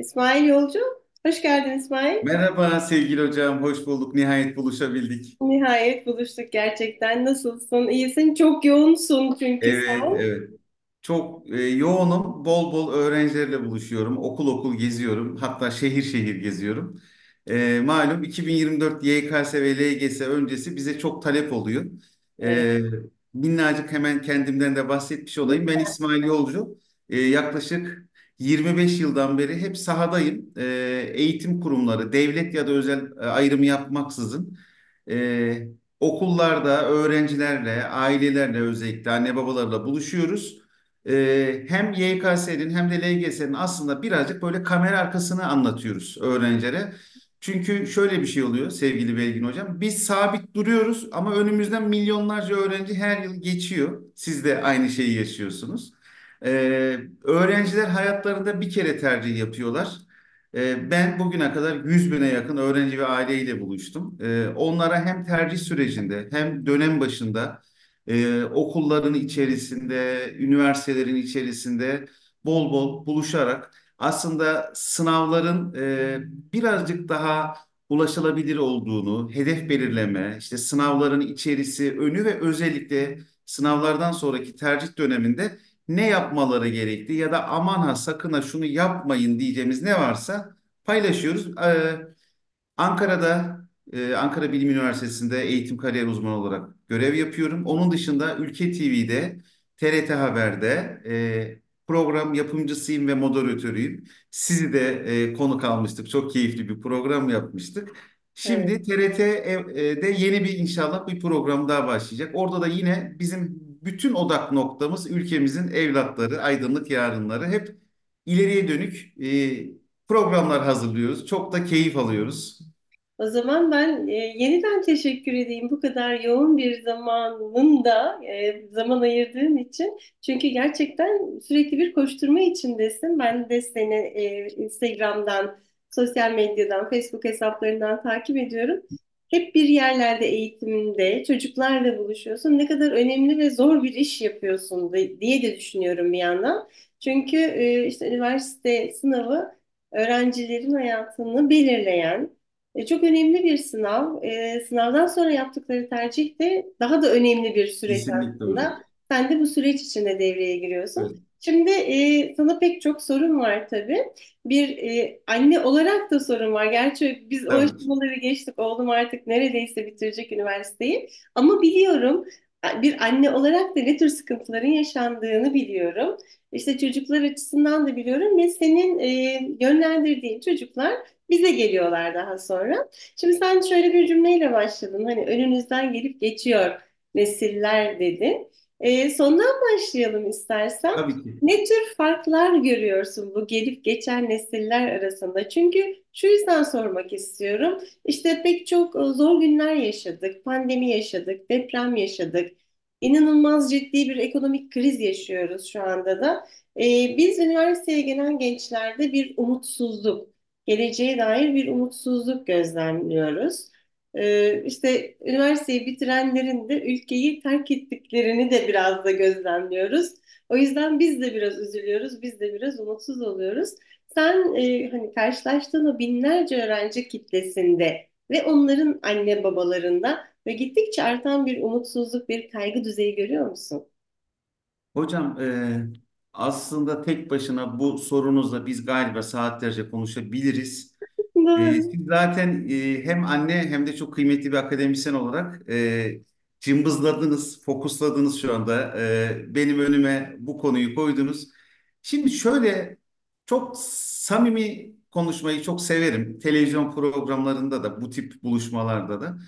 İsmail Yolcu. Hoş geldin İsmail. Merhaba sevgili hocam, hoş bulduk. Nihayet buluşabildik. Nihayet buluştuk gerçekten. Nasılsın? İyisin. Çok yoğunsun çünkü Evet, sen. evet. Çok e, yoğunum. Bol bol öğrencilerle buluşuyorum. Okul okul geziyorum. Hatta şehir şehir geziyorum. E, malum 2024 YKS ve LGS öncesi bize çok talep oluyor. Evet. E, minnacık hemen kendimden de bahsetmiş olayım. Ben İsmail Yolcu. E, yaklaşık 25 yıldan beri hep sahadayım. E, eğitim kurumları, devlet ya da özel e, ayrımı yapmaksızın. e, okullarda öğrencilerle, ailelerle özellikle anne babalarla buluşuyoruz. Ee, hem YKS'nin hem de LGS'nin aslında birazcık böyle kamera arkasını anlatıyoruz öğrencilere. Çünkü şöyle bir şey oluyor sevgili Belgin Hocam. Biz sabit duruyoruz ama önümüzden milyonlarca öğrenci her yıl geçiyor. Siz de aynı şeyi yaşıyorsunuz. Ee, öğrenciler hayatlarında bir kere tercih yapıyorlar. Ee, Ben bugüne kadar 100 bine yakın öğrenci ve aileyle buluştum. Ee, Onlara hem tercih sürecinde hem dönem başında e, okulların içerisinde, üniversitelerin içerisinde bol bol buluşarak aslında sınavların e, birazcık daha ulaşılabilir olduğunu, hedef belirleme, işte sınavların içerisi, önü ve özellikle sınavlardan sonraki tercih döneminde ne yapmaları gerektiği ya da aman ha sakın ha şunu yapmayın diyeceğimiz ne varsa paylaşıyoruz. Ee, Ankara'da e, Ankara Bilim Üniversitesi'nde eğitim kariyer uzmanı olarak görev yapıyorum. Onun dışında Ülke TV'de, TRT Haber'de e, program yapımcısıyım ve moderatörüyüm. Sizi de e, konuk almıştık. Çok keyifli bir program yapmıştık. Evet. Şimdi TRT'de yeni bir inşallah bir program daha başlayacak. Orada da yine bizim bütün odak noktamız ülkemizin evlatları, aydınlık yarınları. Hep ileriye dönük e, programlar hazırlıyoruz. Çok da keyif alıyoruz. O zaman ben e, yeniden teşekkür edeyim bu kadar yoğun bir zamanın da e, zaman ayırdığın için. Çünkü gerçekten sürekli bir koşturma içindesin. Ben de seni e, Instagram'dan, sosyal medyadan, Facebook hesaplarından takip ediyorum. Hep bir yerlerde eğitimde, çocuklarla buluşuyorsun. Ne kadar önemli ve zor bir iş yapıyorsun diye de düşünüyorum bir yandan. Çünkü e, işte üniversite sınavı öğrencilerin hayatını belirleyen, e, çok önemli bir sınav. E, sınavdan sonra yaptıkları tercih de daha da önemli bir süreç Kesinlikle öyle. aslında. Sen de bu süreç içinde devreye giriyorsun. Evet. Şimdi e, sana pek çok sorun var tabii. Bir e, anne olarak da sorun var. Gerçi biz o ki. aşamaları geçtik. Oğlum artık neredeyse bitirecek üniversiteyi. Ama biliyorum bir anne olarak da ne tür sıkıntıların yaşandığını biliyorum. İşte çocuklar açısından da biliyorum ve senin e, yönlendirdiğin çocuklar bize geliyorlar daha sonra. Şimdi sen şöyle bir cümleyle başladın. Hani önünüzden gelip geçiyor nesiller dedin. Ee, sondan başlayalım istersen. Tabii ki. Ne tür farklar görüyorsun bu gelip geçen nesiller arasında? Çünkü şu yüzden sormak istiyorum. İşte pek çok e, zor günler yaşadık, pandemi yaşadık, deprem yaşadık. İnanılmaz ciddi bir ekonomik kriz yaşıyoruz şu anda da. Ee, biz üniversiteye gelen gençlerde bir umutsuzluk, geleceğe dair bir umutsuzluk gözlemliyoruz. Ee, işte üniversiteyi bitirenlerin de ülkeyi terk ettiklerini de biraz da gözlemliyoruz. O yüzden biz de biraz üzülüyoruz, biz de biraz umutsuz oluyoruz. Sen e, hani karşılaştığın o binlerce öğrenci kitlesinde ve onların anne babalarında ve gittikçe artan bir umutsuzluk, bir kaygı düzeyi görüyor musun? Hocam e, aslında tek başına bu sorunuzla biz galiba saatlerce konuşabiliriz. Siz zaten e, hem anne hem de çok kıymetli bir akademisyen olarak e, cımbızladınız, fokusladınız şu anda. E, benim önüme bu konuyu koydunuz. Şimdi şöyle çok samimi konuşmayı çok severim. Televizyon programlarında da bu tip buluşmalarda da.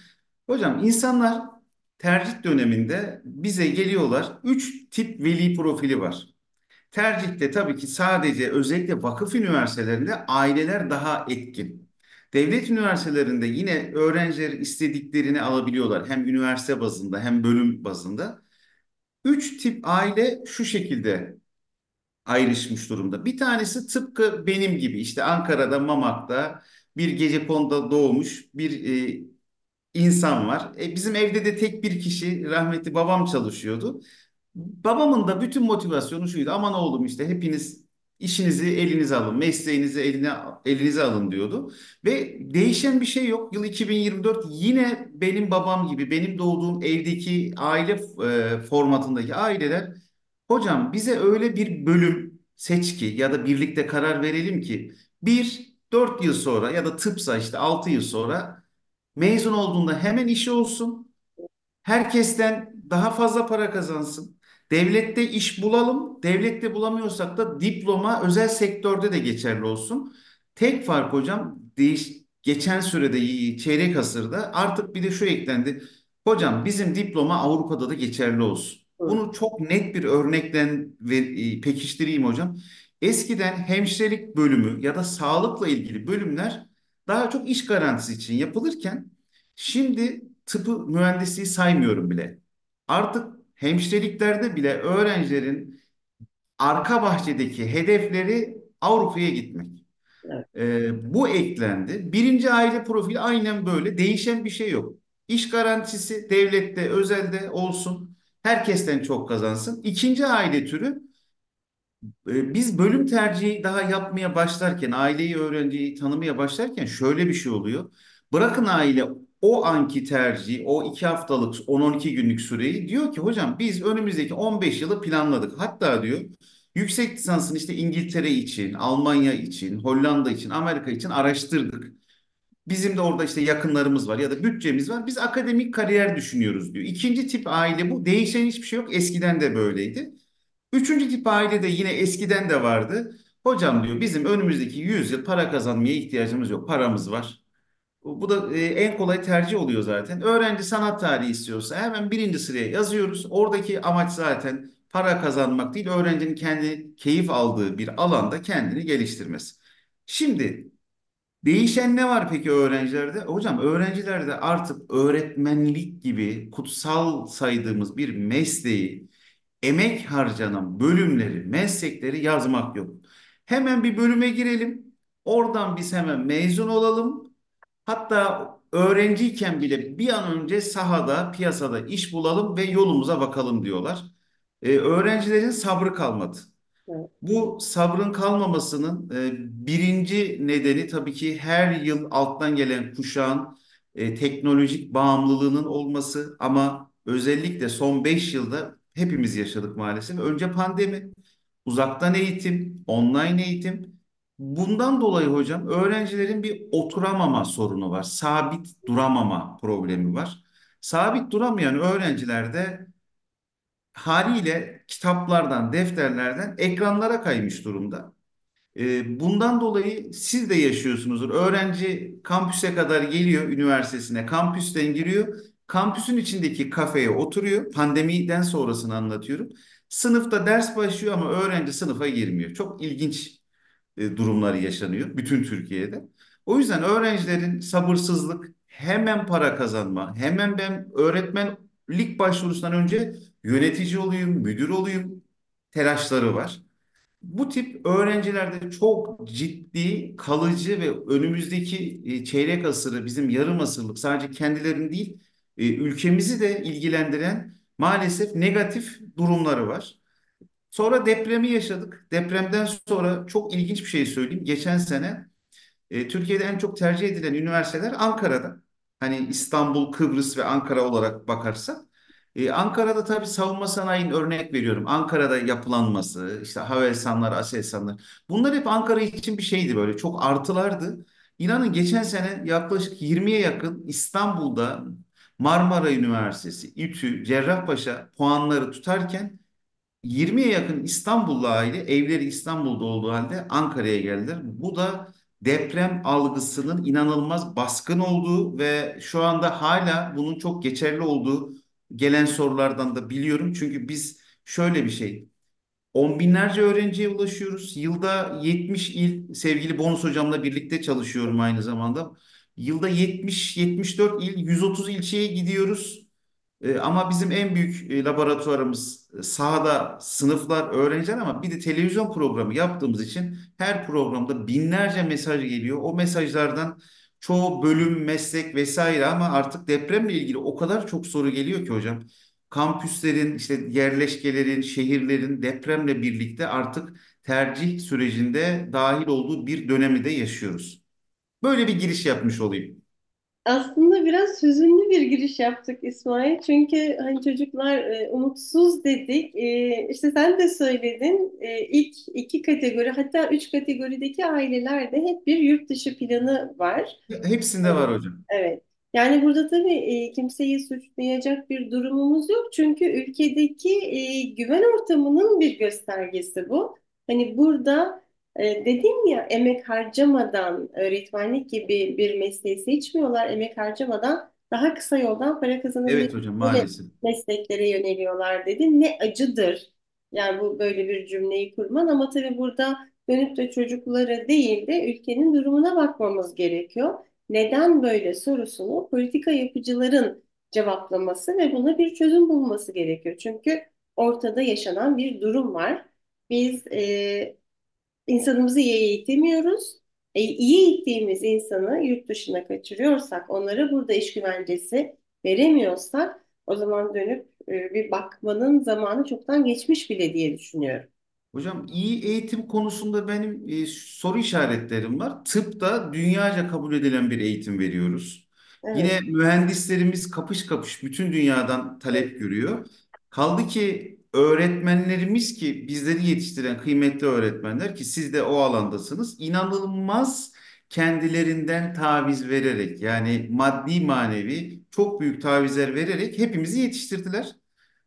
Hocam insanlar tercih döneminde bize geliyorlar. Üç tip veli profili var. Tercihte tabii ki sadece özellikle vakıf üniversitelerinde aileler daha etkin. Devlet üniversitelerinde yine öğrenciler istediklerini alabiliyorlar. Hem üniversite bazında hem bölüm bazında. Üç tip aile şu şekilde ayrışmış durumda. Bir tanesi tıpkı benim gibi işte Ankara'da Mamak'ta bir gecekonda doğmuş bir e, insan var. E, bizim evde de tek bir kişi rahmetli babam çalışıyordu. Babamın da bütün motivasyonu şuydu. Aman oğlum işte hepiniz işinizi elinize alın, mesleğinizi eline elinize alın diyordu. Ve değişen bir şey yok. Yıl 2024 yine benim babam gibi, benim doğduğum evdeki aile e, formatındaki aileler hocam bize öyle bir bölüm seç ki ya da birlikte karar verelim ki bir 4 yıl sonra ya da tıpsa işte 6 yıl sonra mezun olduğunda hemen işi olsun. Herkesten daha fazla para kazansın. Devlette iş bulalım. Devlette bulamıyorsak da diploma özel sektörde de geçerli olsun. Tek fark hocam değiş geçen sürede çeyrek asırda artık bir de şu eklendi. Hocam bizim diploma Avrupa'da da geçerli olsun. Bunu çok net bir örnekten ve e, pekiştireyim hocam. Eskiden hemşirelik bölümü ya da sağlıkla ilgili bölümler daha çok iş garantisi için yapılırken şimdi tıpı mühendisliği saymıyorum bile. Artık hemşireliklerde bile öğrencilerin arka bahçedeki hedefleri Avrupa'ya gitmek. evet, Ee, bu eklendi. Birinci aile profili aynen böyle. Değişen bir şey yok. İş garantisi devlette, özelde olsun. Herkesten çok kazansın. İkinci aile türü e, Biz bölüm tercihi daha yapmaya başlarken, aileyi, öğrenciyi tanımaya başlarken şöyle bir şey oluyor. Bırakın aile o anki tercihi, o iki haftalık, 10-12 günlük süreyi diyor ki hocam biz önümüzdeki 15 yılı planladık. Hatta diyor yüksek lisansını işte İngiltere için, Almanya için, Hollanda için, Amerika için araştırdık. Bizim de orada işte yakınlarımız var ya da bütçemiz var. Biz akademik kariyer düşünüyoruz diyor. İkinci tip aile bu. Değişen hiçbir şey yok. Eskiden de böyleydi. Üçüncü tip aile de yine eskiden de vardı. Hocam diyor bizim önümüzdeki 100 yıl para kazanmaya ihtiyacımız yok. Paramız var. Bu da e, en kolay tercih oluyor zaten. Öğrenci sanat tarihi istiyorsa hemen birinci sıraya yazıyoruz. Oradaki amaç zaten para kazanmak değil, öğrencinin kendi keyif aldığı bir alanda kendini geliştirmesi. Şimdi değişen ne var peki öğrencilerde? Hocam öğrencilerde artık öğretmenlik gibi kutsal saydığımız bir mesleği emek harcanan bölümleri, meslekleri yazmak yok. Hemen bir bölüme girelim. Oradan biz hemen mezun olalım. Hatta öğrenciyken bile bir an önce sahada, piyasada iş bulalım ve yolumuza bakalım diyorlar. Ee, öğrencilerin sabrı kalmadı. evet, Bu sabrın kalmamasının e, birinci nedeni tabii ki her yıl alttan gelen kuşağın e, teknolojik bağımlılığının olması ama özellikle son 5 yılda hepimiz yaşadık maalesef. Önce pandemi, uzaktan eğitim, online eğitim. Bundan dolayı hocam öğrencilerin bir oturamama sorunu var. Sabit duramama problemi var. Sabit duramayan öğrencilerde haliyle kitaplardan, defterlerden ekranlara kaymış durumda. Ee, bundan dolayı siz de yaşıyorsunuzdur. Öğrenci kampüse kadar geliyor üniversitesine, kampüsten giriyor. Kampüsün içindeki kafeye oturuyor. Pandemiden sonrasını anlatıyorum. Sınıfta ders başlıyor ama öğrenci sınıfa girmiyor. Çok ilginç e, durumları yaşanıyor bütün Türkiye'de. O yüzden öğrencilerin sabırsızlık, hemen para kazanma, hemen ben öğretmenlik başvurusundan önce yönetici olayım, müdür olayım telaşları var. Bu tip öğrencilerde çok ciddi, kalıcı ve önümüzdeki e, çeyrek asırı, bizim yarım asırlık sadece kendilerini değil, e, ülkemizi de ilgilendiren maalesef negatif durumları var. Sonra depremi yaşadık. Depremden sonra çok ilginç bir şey söyleyeyim. Geçen sene e, Türkiye'de en çok tercih edilen üniversiteler Ankara'da. Hani İstanbul, Kıbrıs ve Ankara olarak bakarsak. E, Ankara'da tabii savunma sanayinin örnek veriyorum. Ankara'da yapılanması, işte Havelsanlar, Aselsanlar. Bunlar hep Ankara için bir şeydi böyle. Çok artılardı. İnanın geçen sene yaklaşık 20'ye yakın İstanbul'da Marmara Üniversitesi, İTÜ, Cerrahpaşa puanları tutarken 20'ye yakın İstanbullu aile evleri İstanbul'da olduğu halde Ankara'ya geldiler. Bu da deprem algısının inanılmaz baskın olduğu ve şu anda hala bunun çok geçerli olduğu gelen sorulardan da biliyorum. Çünkü biz şöyle bir şey, on binlerce öğrenciye ulaşıyoruz. Yılda 70 il, sevgili Bonus hocamla birlikte çalışıyorum aynı zamanda. Yılda 70-74 il, 130 ilçeye gidiyoruz. E, ama bizim en büyük e, laboratuvarımız e, sahada sınıflar, öğrenciler ama bir de televizyon programı yaptığımız için her programda binlerce mesaj geliyor. O mesajlardan çoğu bölüm, meslek vesaire ama artık depremle ilgili o kadar çok soru geliyor ki hocam. Kampüslerin, işte yerleşkelerin, şehirlerin depremle birlikte artık tercih sürecinde dahil olduğu bir dönemi de yaşıyoruz. Böyle bir giriş yapmış olayım. Aslında biraz hüzünlü bir giriş yaptık İsmail. Çünkü hani çocuklar e, umutsuz dedik. E, işte sen de söyledin. E, ilk iki kategori hatta üç kategorideki ailelerde hep bir yurt dışı planı var. Hepsinde var hocam. Evet. Yani burada tabii e, kimseyi suçlayacak bir durumumuz yok. Çünkü ülkedeki e, güven ortamının bir göstergesi bu. Hani burada e, dedim ya emek harcamadan öğretmenlik gibi bir mesleği seçmiyorlar. Emek harcamadan daha kısa yoldan para Evet hocam maalesef. mesleklere yöneliyorlar dedi. Ne acıdır. Yani bu böyle bir cümleyi kurman ama tabii burada dönüp de çocuklara değil de ülkenin durumuna bakmamız gerekiyor neden böyle sorusunu politika yapıcıların cevaplaması ve buna bir çözüm bulması gerekiyor. Çünkü ortada yaşanan bir durum var. Biz e, insanımızı iyi eğitemiyoruz. E, iyi eğittiğimiz insanı yurt dışına kaçırıyorsak, onlara burada iş güvencesi veremiyorsak, o zaman dönüp e, bir bakmanın zamanı çoktan geçmiş bile diye düşünüyorum. Hocam iyi eğitim konusunda benim e, soru işaretlerim var. Tıpta dünyaca kabul edilen bir eğitim veriyoruz. Evet. Yine mühendislerimiz kapış kapış bütün dünyadan talep görüyor. Kaldı ki öğretmenlerimiz ki bizleri yetiştiren kıymetli öğretmenler ki siz de o alandasınız. inanılmaz kendilerinden taviz vererek yani maddi manevi çok büyük tavizler vererek hepimizi yetiştirdiler.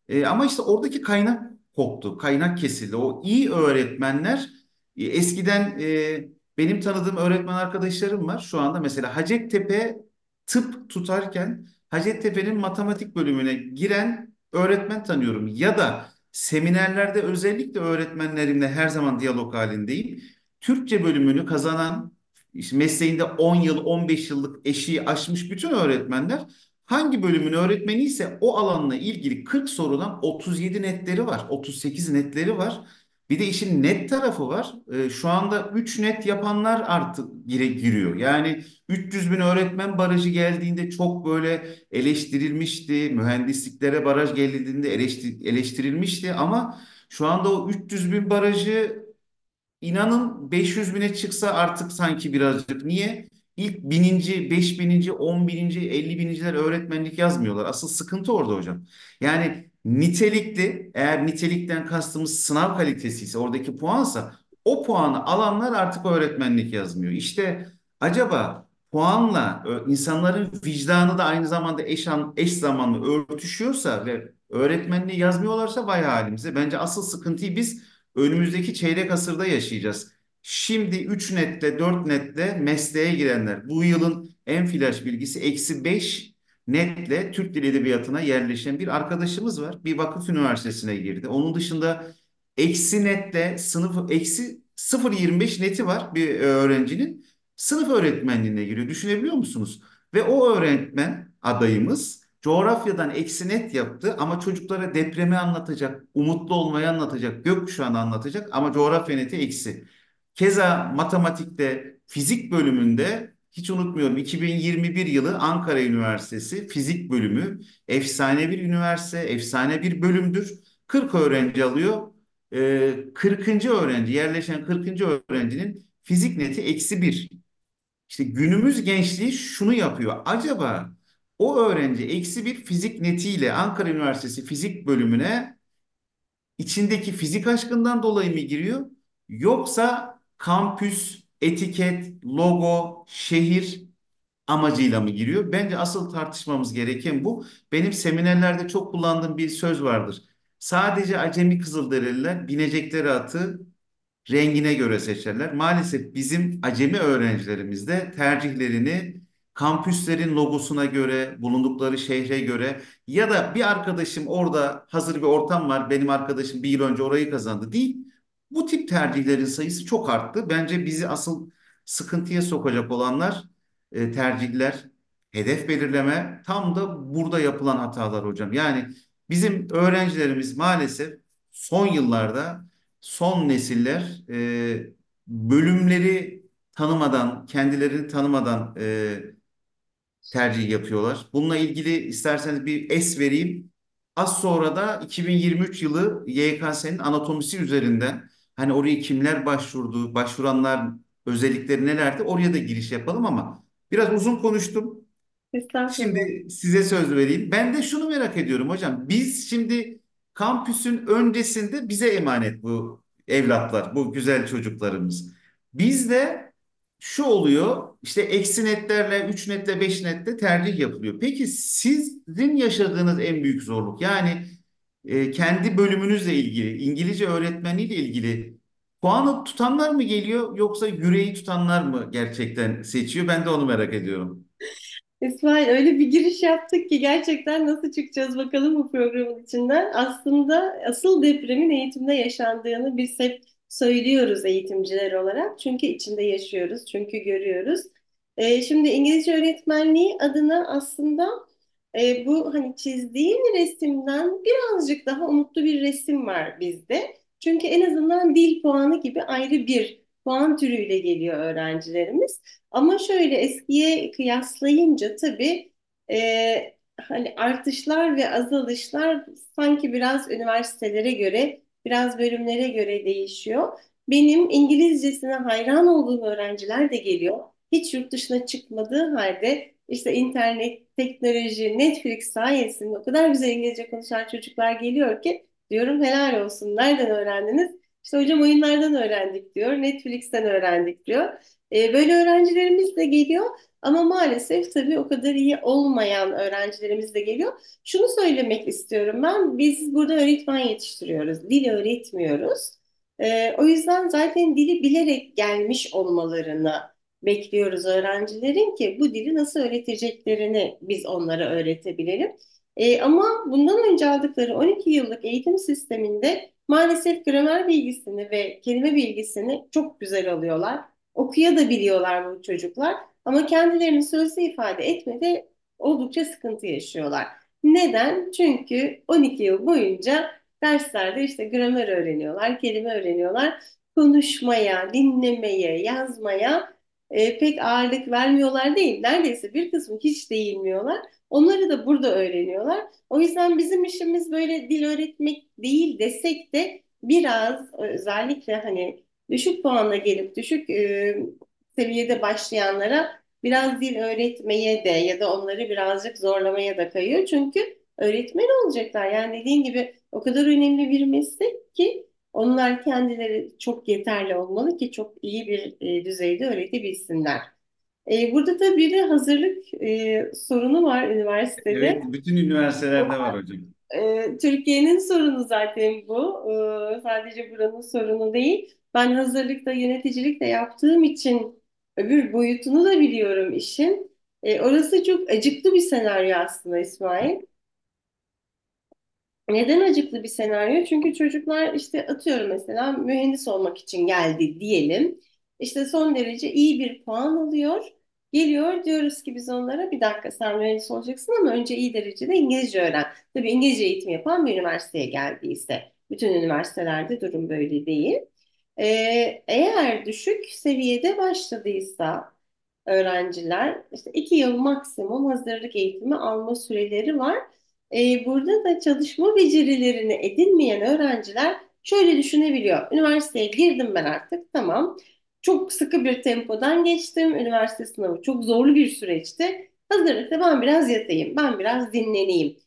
E, ama işte oradaki kaynak koptu, kaynak kesildi. O iyi öğretmenler e, eskiden e, benim tanıdığım öğretmen arkadaşlarım var. Şu anda mesela Hacettepe tıp tutarken Hacettepe'nin matematik bölümüne giren öğretmen tanıyorum. Ya da seminerlerde özellikle öğretmenlerimle her zaman diyalog halindeyim. Türkçe bölümünü kazanan işte mesleğinde 10 yıl, 15 yıllık eşiği aşmış bütün öğretmenler Hangi bölümün öğretmeni ise o alanla ilgili 40 sorudan 37 netleri var, 38 netleri var. Bir de işin net tarafı var. Ee, şu anda 3 net yapanlar artık gire giriyor. Yani 300 bin öğretmen barajı geldiğinde çok böyle eleştirilmişti. Mühendisliklere baraj geldiğinde eleştir eleştirilmişti. Ama şu anda o 300 bin barajı İnanın 500 bine çıksa artık sanki birazcık. Niye? İlk bininci, beş bininci, on bininci, elli biniciler öğretmenlik yazmıyorlar. Asıl sıkıntı orada hocam. Yani nitelikli, eğer nitelikten kastımız sınav kalitesi ise, oradaki puansa, o puanı alanlar artık öğretmenlik yazmıyor. İşte acaba puanla insanların vicdanı da aynı zamanda eş, an, eş zamanlı örtüşüyorsa ve öğretmenliği yazmıyorlarsa vay halimize. Bence asıl sıkıntıyı biz önümüzdeki çeyrek asırda yaşayacağız. Şimdi 3 netle 4 netle mesleğe girenler. Bu yılın en flash bilgisi eksi 5 netle Türk Dili Edebiyatı'na yerleşen bir arkadaşımız var. Bir vakıf üniversitesine girdi. Onun dışında eksi netle sınıf eksi 0.25 neti var bir öğrencinin. Sınıf öğretmenliğine giriyor. Düşünebiliyor musunuz? Ve o öğretmen adayımız coğrafyadan eksi net yaptı ama çocuklara depremi anlatacak, umutlu olmayı anlatacak, gökkuşağını anlatacak ama coğrafya neti eksi. Keza matematikte fizik bölümünde hiç unutmuyorum 2021 yılı Ankara Üniversitesi fizik bölümü efsane bir üniversite, efsane bir bölümdür. 40 öğrenci alıyor. Ee, 40. öğrenci, yerleşen 40. öğrencinin fizik neti eksi bir. İşte günümüz gençliği şunu yapıyor. Acaba o öğrenci eksi bir fizik netiyle Ankara Üniversitesi fizik bölümüne içindeki fizik aşkından dolayı mı giriyor? Yoksa kampüs, etiket, logo, şehir amacıyla mı giriyor? Bence asıl tartışmamız gereken bu. Benim seminerlerde çok kullandığım bir söz vardır. Sadece acemi Kızılderililer binecekleri atı rengine göre seçerler. Maalesef bizim acemi öğrencilerimiz de tercihlerini kampüslerin logosuna göre, bulundukları şehre göre ya da bir arkadaşım orada hazır bir ortam var, benim arkadaşım bir yıl önce orayı kazandı değil. Bu tip tercihlerin sayısı çok arttı. Bence bizi asıl sıkıntıya sokacak olanlar e, tercihler, hedef belirleme tam da burada yapılan hatalar hocam. Yani bizim öğrencilerimiz maalesef son yıllarda son nesiller e, bölümleri tanımadan, kendilerini tanımadan e, tercih yapıyorlar. Bununla ilgili isterseniz bir es vereyim. Az sonra da 2023 yılı YKS'nin anatomisi üzerinden Hani oraya kimler başvurdu, başvuranlar özellikleri nelerdi? Oraya da giriş yapalım ama biraz uzun konuştum. Şimdi size söz vereyim. Ben de şunu merak ediyorum hocam. Biz şimdi kampüsün öncesinde bize emanet bu evlatlar, bu güzel çocuklarımız. Bizde şu oluyor, işte eksi netlerle, 3 netle, 5 netle tercih yapılıyor. Peki sizin yaşadığınız en büyük zorluk, yani e, kendi bölümünüzle ilgili, İngilizce öğretmeniyle ilgili puanı tutanlar mı geliyor yoksa yüreği tutanlar mı gerçekten seçiyor? Ben de onu merak ediyorum. İsmail öyle bir giriş yaptık ki gerçekten nasıl çıkacağız bakalım bu programın içinden. Aslında asıl depremin eğitimde yaşandığını biz hep söylüyoruz eğitimciler olarak. Çünkü içinde yaşıyoruz, çünkü görüyoruz. Ee, şimdi İngilizce öğretmenliği adına aslında e, bu hani çizdiğim resimden birazcık daha umutlu bir resim var bizde. Çünkü en azından dil puanı gibi ayrı bir puan türüyle geliyor öğrencilerimiz. Ama şöyle eskiye kıyaslayınca tabii e, hani artışlar ve azalışlar sanki biraz üniversitelere göre, biraz bölümlere göre değişiyor. Benim İngilizcesine hayran olduğum öğrenciler de geliyor. Hiç yurt dışına çıkmadığı halde işte internet, teknoloji, Netflix sayesinde o kadar güzel İngilizce konuşan çocuklar geliyor ki diyorum helal olsun. Nereden öğrendiniz? İşte hocam oyunlardan öğrendik diyor, Netflix'ten öğrendik diyor. E, böyle öğrencilerimiz de geliyor ama maalesef tabii o kadar iyi olmayan öğrencilerimiz de geliyor. Şunu söylemek istiyorum ben, biz burada öğretmen yetiştiriyoruz, dil öğretmiyoruz. E, o yüzden zaten dili bilerek gelmiş olmalarını bekliyoruz öğrencilerin ki bu dili nasıl öğreteceklerini biz onlara öğretebilelim. E, ama bundan önce aldıkları 12 yıllık eğitim sisteminde maalesef gramer bilgisini ve kelime bilgisini çok güzel alıyorlar. Okuya da biliyorlar bu çocuklar ama kendilerini sözlü ifade etmede oldukça sıkıntı yaşıyorlar. Neden? Çünkü 12 yıl boyunca derslerde işte gramer öğreniyorlar, kelime öğreniyorlar. Konuşmaya, dinlemeye, yazmaya e, pek ağırlık vermiyorlar değil. Neredeyse bir kısmı hiç değinmiyorlar. Onları da burada öğreniyorlar. O yüzden bizim işimiz böyle dil öğretmek değil desek de biraz özellikle hani düşük puanla gelip düşük e, seviyede başlayanlara biraz dil öğretmeye de ya da onları birazcık zorlamaya da kayıyor. Çünkü öğretmen olacaklar. Yani dediğin gibi o kadar önemli bir meslek ki onlar kendileri çok yeterli olmalı ki çok iyi bir e, düzeyde öğretebilsinler. E, burada da bir de hazırlık e, sorunu var üniversitede. Evet, bütün üniversitelerde var hocam. Ee, Türkiye'nin sorunu zaten bu. Ee, sadece buranın sorunu değil. Ben hazırlıkta, yöneticilik de yaptığım için öbür boyutunu da biliyorum işin. Ee, orası çok acıklı bir senaryo aslında İsmail. Neden acıklı bir senaryo? Çünkü çocuklar işte atıyorum mesela mühendis olmak için geldi diyelim. İşte son derece iyi bir puan alıyor. Geliyor diyoruz ki biz onlara bir dakika sen mühendis olacaksın ama önce iyi derecede İngilizce öğren. Tabii İngilizce eğitim yapan bir üniversiteye geldiyse. Bütün üniversitelerde durum böyle değil. Ee, eğer düşük seviyede başladıysa öğrenciler işte iki yıl maksimum hazırlık eğitimi alma süreleri var. Ee, burada da çalışma becerilerini edinmeyen öğrenciler şöyle düşünebiliyor. Üniversiteye girdim ben artık tamam. Çok sıkı bir tempodan geçtim. Üniversite sınavı çok zorlu bir süreçti. Hazırlıkta ben biraz yatayım, ben biraz dinleneyim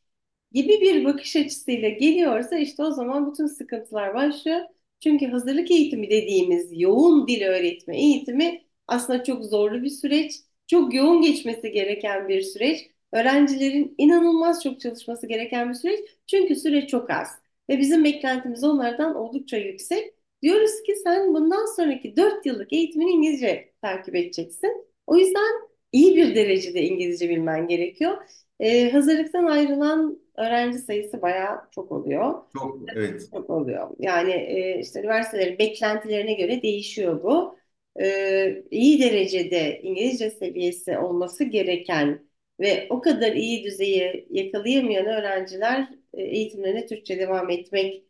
gibi bir bakış açısıyla geliyorsa işte o zaman bütün sıkıntılar başlıyor. Çünkü hazırlık eğitimi dediğimiz yoğun dil öğretme eğitimi aslında çok zorlu bir süreç. Çok yoğun geçmesi gereken bir süreç. Öğrencilerin inanılmaz çok çalışması gereken bir süreç. Çünkü süre çok az. Ve bizim beklentimiz onlardan oldukça yüksek. Diyoruz ki sen bundan sonraki 4 yıllık eğitimini İngilizce takip edeceksin. O yüzden iyi bir derecede İngilizce bilmen gerekiyor. Ee, hazırlıktan ayrılan öğrenci sayısı bayağı çok oluyor. Çok, evet. Çok oluyor. Yani e, işte üniversitelerin beklentilerine göre değişiyor bu. Ee, iyi derecede İngilizce seviyesi olması gereken ve o kadar iyi düzeyi yakalayamayan öğrenciler e, eğitimlerine Türkçe devam etmek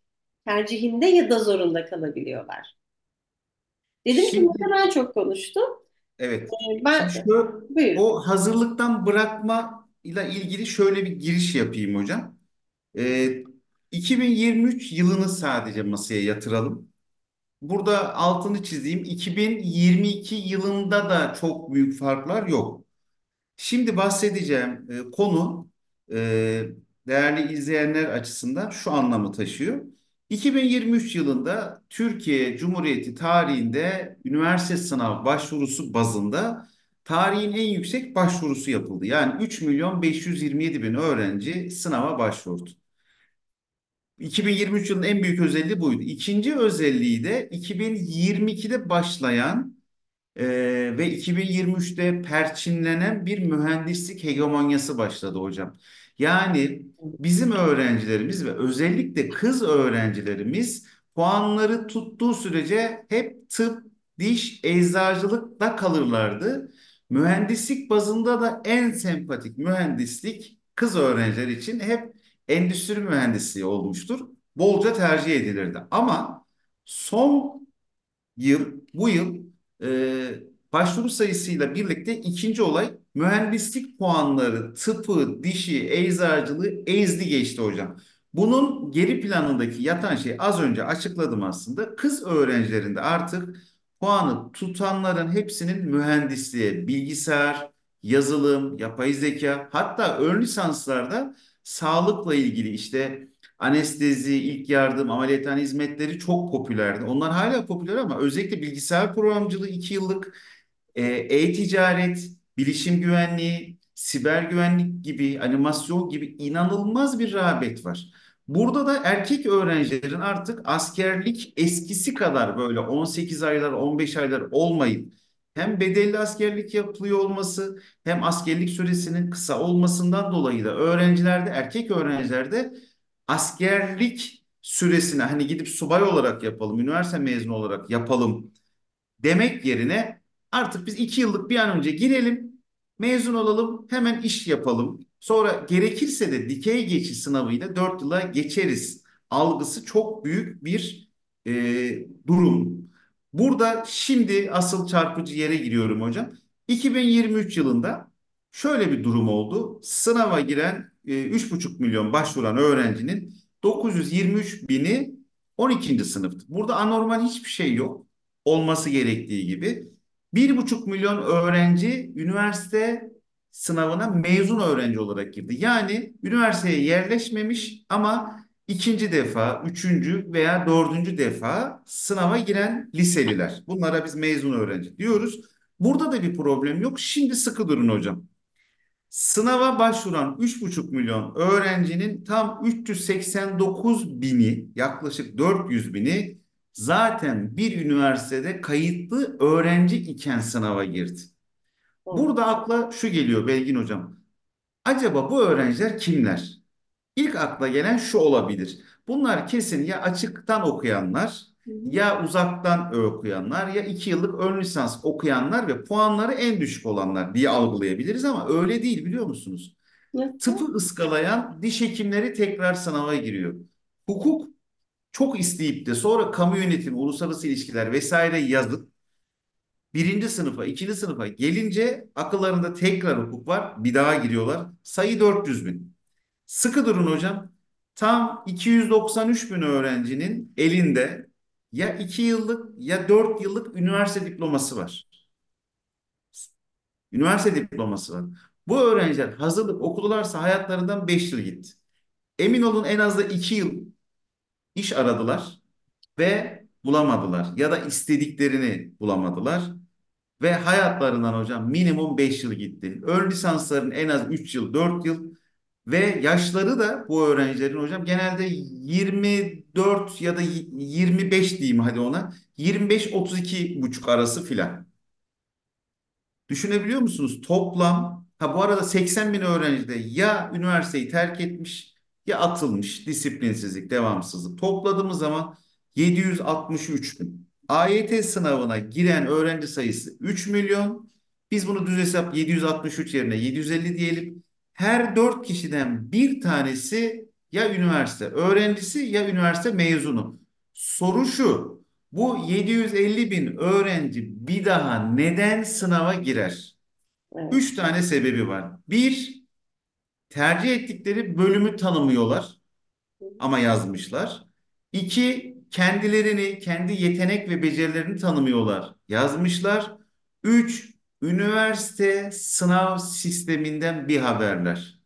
tercihinde ya da zorunda kalabiliyorlar. Dedim ki ne Şimdi kadar çok konuştum. evet. Ee, Şimdi Ben şu buyur. o hazırlıktan bırakma ile ilgili şöyle bir giriş yapayım hocam. Ee, 2023 yılını sadece masaya yatıralım. burada altını çizeyim. 2022 yılında da çok büyük farklar yok. Şimdi bahsedeceğim e, konu e, değerli izleyenler açısından şu anlamı taşıyor. 2023 yılında Türkiye Cumhuriyeti tarihinde üniversite sınav başvurusu bazında tarihin en yüksek başvurusu yapıldı. Yani 3 milyon 527 bin öğrenci sınava başvurdu. 2023 yılının en büyük özelliği buydu. İkinci özelliği de 2022'de başlayan ee, ve 2023'te perçinlenen bir mühendislik hegemonyası başladı hocam. Yani bizim öğrencilerimiz ve özellikle kız öğrencilerimiz puanları tuttuğu sürece hep tıp, diş, eczacılıkta kalırlardı. Mühendislik bazında da en sempatik mühendislik kız öğrenciler için hep endüstri mühendisliği olmuştur. Bolca tercih edilirdi. Ama son yıl, bu yıl e, başvuru sayısıyla birlikte ikinci olay mühendislik puanları tıpı, dişi, eczacılığı ezdi geçti hocam. Bunun geri planındaki yatan şey az önce açıkladım aslında. Kız öğrencilerinde artık puanı tutanların hepsinin mühendisliğe, bilgisayar, yazılım, yapay zeka hatta ön lisanslarda sağlıkla ilgili işte Anestezi, ilk yardım, ameliyathane hizmetleri çok popülerdi. Onlar hala popüler ama özellikle bilgisayar programcılığı iki yıllık e, e-ticaret, bilişim güvenliği, siber güvenlik gibi, animasyon gibi inanılmaz bir rağbet var. Burada da erkek öğrencilerin artık askerlik eskisi kadar böyle 18 aylar, 15 aylar olmayıp hem bedelli askerlik yapılıyor olması hem askerlik süresinin kısa olmasından dolayı da öğrencilerde, erkek öğrencilerde askerlik süresine hani gidip subay olarak yapalım, üniversite mezunu olarak yapalım demek yerine artık biz iki yıllık bir an önce girelim, mezun olalım, hemen iş yapalım. Sonra gerekirse de dikey geçiş sınavıyla dört yıla geçeriz. Algısı çok büyük bir e, durum. Burada şimdi asıl çarpıcı yere giriyorum hocam. 2023 yılında şöyle bir durum oldu. Sınava giren e, üç buçuk milyon başvuran öğrencinin 923 bini 12. sınıftı. Burada anormal hiçbir şey yok. Olması gerektiği gibi. Bir buçuk milyon öğrenci üniversite sınavına mezun öğrenci olarak girdi. Yani üniversiteye yerleşmemiş ama ikinci defa, üçüncü veya dördüncü defa sınava giren liseliler. Bunlara biz mezun öğrenci diyoruz. Burada da bir problem yok. Şimdi sıkı durun hocam. Sınava başvuran 3,5 milyon öğrencinin tam 389 bini, yaklaşık 400 bini zaten bir üniversitede kayıtlı öğrenci iken sınava girdi. Burada akla şu geliyor Belgin Hocam. Acaba bu öğrenciler kimler? İlk akla gelen şu olabilir. Bunlar kesin ya açıktan okuyanlar, ya uzaktan okuyanlar, ya iki yıllık ön lisans okuyanlar ve puanları en düşük olanlar diye algılayabiliriz ama öyle değil biliyor musunuz? Tıpı ıskalayan diş hekimleri tekrar sınava giriyor. Hukuk çok isteyip de sonra kamu yönetimi, uluslararası ilişkiler vesaire yazıp birinci sınıfa, ikinci sınıfa gelince akıllarında tekrar hukuk var. Bir daha giriyorlar. Sayı 400 bin. Sıkı durun hocam. Tam 293 bin öğrencinin elinde ya 2 yıllık ya 4 yıllık üniversite diploması var. Üniversite diploması var. Bu öğrenciler hazırlık okudularsa hayatlarından 5 yıl gitti. Emin olun en az da 2 yıl iş aradılar ve bulamadılar ya da istediklerini bulamadılar ve hayatlarından hocam minimum 5 yıl gitti. Ön lisansların en az 3 yıl, 4 yıl ve yaşları da bu öğrencilerin hocam genelde 24 ya da 25 diyeyim hadi ona. 25-32 buçuk arası filan. Düşünebiliyor musunuz? Toplam ha bu arada 80 bin öğrenci de ya üniversiteyi terk etmiş ya atılmış disiplinsizlik, devamsızlık. Topladığımız zaman 763 bin. AYT sınavına giren öğrenci sayısı 3 milyon. Biz bunu düz hesap 763 yerine 750 diyelim her dört kişiden bir tanesi ya üniversite öğrencisi ya üniversite mezunu. Soru şu, bu 750 bin öğrenci bir daha neden sınava girer? Evet. Üç tane sebebi var. Bir, tercih ettikleri bölümü tanımıyorlar ama yazmışlar. İki, kendilerini, kendi yetenek ve becerilerini tanımıyorlar. Yazmışlar. Üç, üniversite sınav sisteminden bir haberler.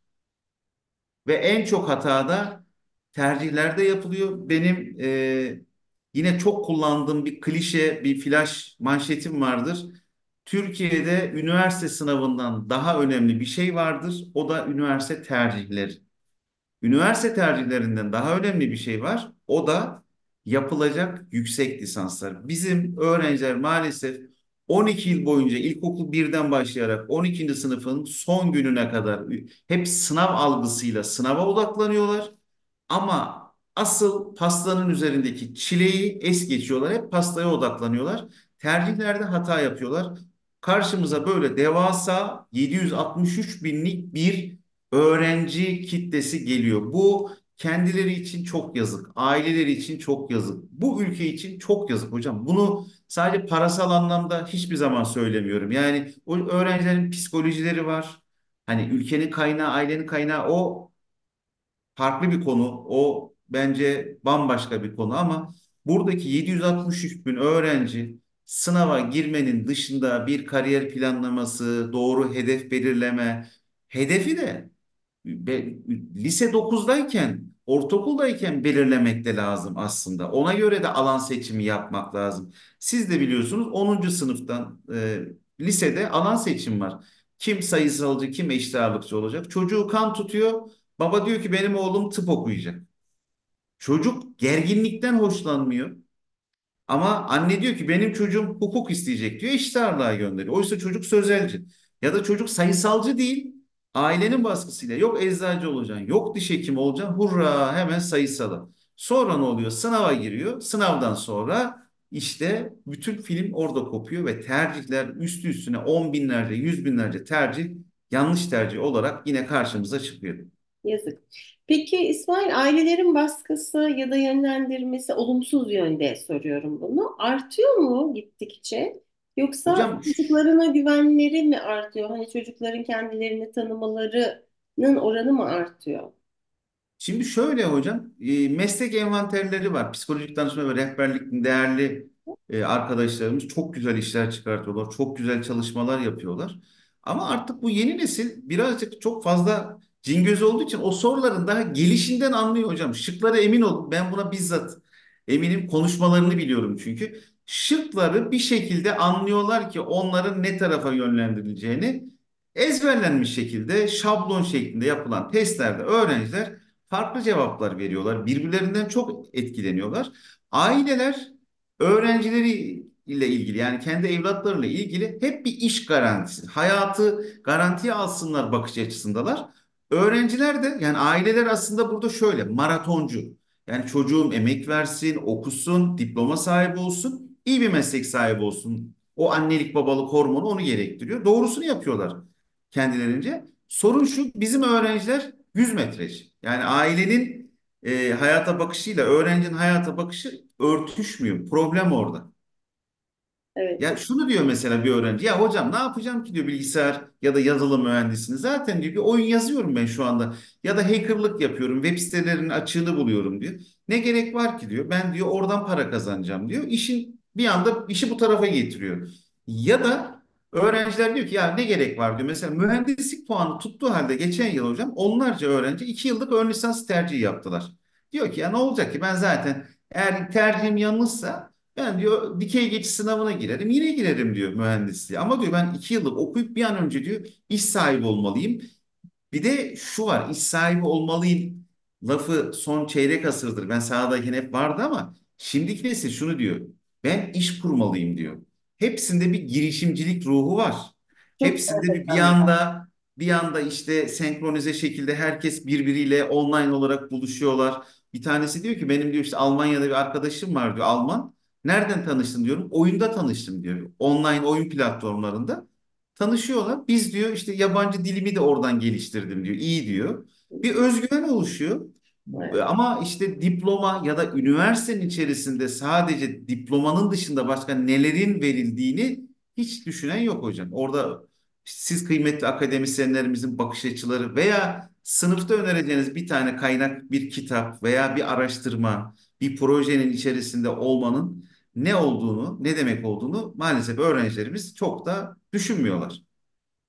Ve en çok hata da tercihlerde yapılıyor. Benim e, yine çok kullandığım bir klişe, bir flash manşetim vardır. Türkiye'de üniversite sınavından daha önemli bir şey vardır. O da üniversite tercihleri. Üniversite tercihlerinden daha önemli bir şey var. O da yapılacak yüksek lisanslar. Bizim öğrenciler maalesef 12 yıl boyunca ilkokul birden başlayarak 12. sınıfın son gününe kadar hep sınav algısıyla sınava odaklanıyorlar. Ama asıl pastanın üzerindeki çileği es geçiyorlar. Hep pastaya odaklanıyorlar. Tercihlerde hata yapıyorlar. Karşımıza böyle devasa 763 binlik bir öğrenci kitlesi geliyor. Bu kendileri için çok yazık, aileleri için çok yazık. Bu ülke için çok yazık hocam. Bunu sadece parasal anlamda hiçbir zaman söylemiyorum. Yani o öğrencilerin psikolojileri var. Hani ülkenin kaynağı, ailenin kaynağı o farklı bir konu. O bence bambaşka bir konu ama buradaki 763 bin öğrenci sınava girmenin dışında bir kariyer planlaması, doğru hedef belirleme, hedefi de lise dokuzdayken, ortaokuldayken belirlemek de lazım aslında. Ona göre de alan seçimi yapmak lazım. Siz de biliyorsunuz onuncu sınıftan e, lisede alan seçim var. Kim sayısalcı, kim eşit ağırlıkçı olacak? Çocuğu kan tutuyor. Baba diyor ki benim oğlum tıp okuyacak. Çocuk gerginlikten hoşlanmıyor. Ama anne diyor ki benim çocuğum hukuk isteyecek diyor. Eşit ağırlığa gönderiyor. Oysa çocuk sözelci. Ya da çocuk sayısalcı değil. Ailenin baskısıyla yok eczacı olacaksın, yok diş hekimi olacaksın. Hurra hemen sayısala. Sonra ne oluyor? Sınava giriyor. Sınavdan sonra işte bütün film orada kopuyor ve tercihler üstü üstüne on binlerce, yüz binlerce tercih yanlış tercih olarak yine karşımıza çıkıyor. Yazık. Peki İsmail, ailelerin baskısı ya da yönlendirmesi olumsuz yönde soruyorum bunu. Artıyor mu gittikçe? Yoksa Hocam çocuklarına güvenleri mi artıyor? Hani çocukların kendilerini tanımalarının oranı mı artıyor? Şimdi şöyle hocam, e, meslek envanterleri var. Psikolojik danışma ve rehberlik değerli e, arkadaşlarımız çok güzel işler çıkartıyorlar. Çok güzel çalışmalar yapıyorlar. Ama artık bu yeni nesil birazcık çok fazla cingöz olduğu için o soruların daha gelişinden anlıyor hocam. Şıklara emin olun. Ben buna bizzat eminim konuşmalarını biliyorum çünkü. Şıkları bir şekilde anlıyorlar ki onların ne tarafa yönlendirileceğini ezberlenmiş şekilde şablon şeklinde yapılan testlerde öğrenciler farklı cevaplar veriyorlar. Birbirlerinden çok etkileniyorlar. Aileler öğrencileri ile ilgili yani kendi evlatlarıyla ilgili hep bir iş garantisi, hayatı garantiye alsınlar bakış açısındalar. Öğrenciler de yani aileler aslında burada şöyle maratoncu. Yani çocuğum emek versin, okusun, diploma sahibi olsun, iyi bir meslek sahibi olsun. O annelik babalık hormonu onu gerektiriyor. Doğrusunu yapıyorlar kendilerince. Sorun şu bizim öğrenciler 100 metreci. Yani ailenin e, hayata bakışıyla öğrencinin hayata bakışı örtüşmüyor. Problem orada. Evet, Ya şunu diyor mesela bir öğrenci. Ya hocam ne yapacağım ki diyor bilgisayar ya da yazılım mühendisliğini. Zaten diyor bir oyun yazıyorum ben şu anda. Ya da hackerlık yapıyorum. Web sitelerinin açığını buluyorum diyor. Ne gerek var ki diyor. Ben diyor oradan para kazanacağım diyor. İşin bir anda işi bu tarafa getiriyor. Ya da öğrenciler diyor ki ya ne gerek var diyor. Mesela mühendislik puanı tuttuğu halde geçen yıl hocam onlarca öğrenci iki yıllık ön lisans tercihi yaptılar. Diyor ki ya ne olacak ki ben zaten eğer tercihim yanlışsa ben diyor dikey geçiş sınavına girerim yine girerim diyor mühendisliğe. Ama diyor ben iki yıllık okuyup bir an önce diyor iş sahibi olmalıyım. Bir de şu var iş sahibi olmalıyım lafı son çeyrek asırdır. Ben sahadayken hep vardı ama şimdiki nesil şunu diyor. Ben iş kurmalıyım diyor. Hepsinde bir girişimcilik ruhu var. çok Hepsinde bir bir anda bir anda işte senkronize şekilde herkes birbiriyle online olarak buluşuyorlar. Bir tanesi diyor ki benim diyor işte Almanya'da bir arkadaşım var diyor Alman. Nereden tanıştın diyorum. Oyunda tanıştım diyor. Online oyun platformlarında tanışıyorlar. Biz diyor işte yabancı dilimi de oradan geliştirdim diyor. İyi diyor. Bir özgüven oluşuyor. Evet, Ama işte diploma ya da üniversitenin içerisinde sadece diplomanın dışında başka nelerin verildiğini hiç düşünen yok hocam. Orada siz kıymetli akademisyenlerimizin bakış açıları veya sınıfta önereceğiniz bir tane kaynak, bir kitap veya bir araştırma, bir projenin içerisinde olmanın ne olduğunu, ne demek olduğunu maalesef öğrencilerimiz çok da düşünmüyorlar.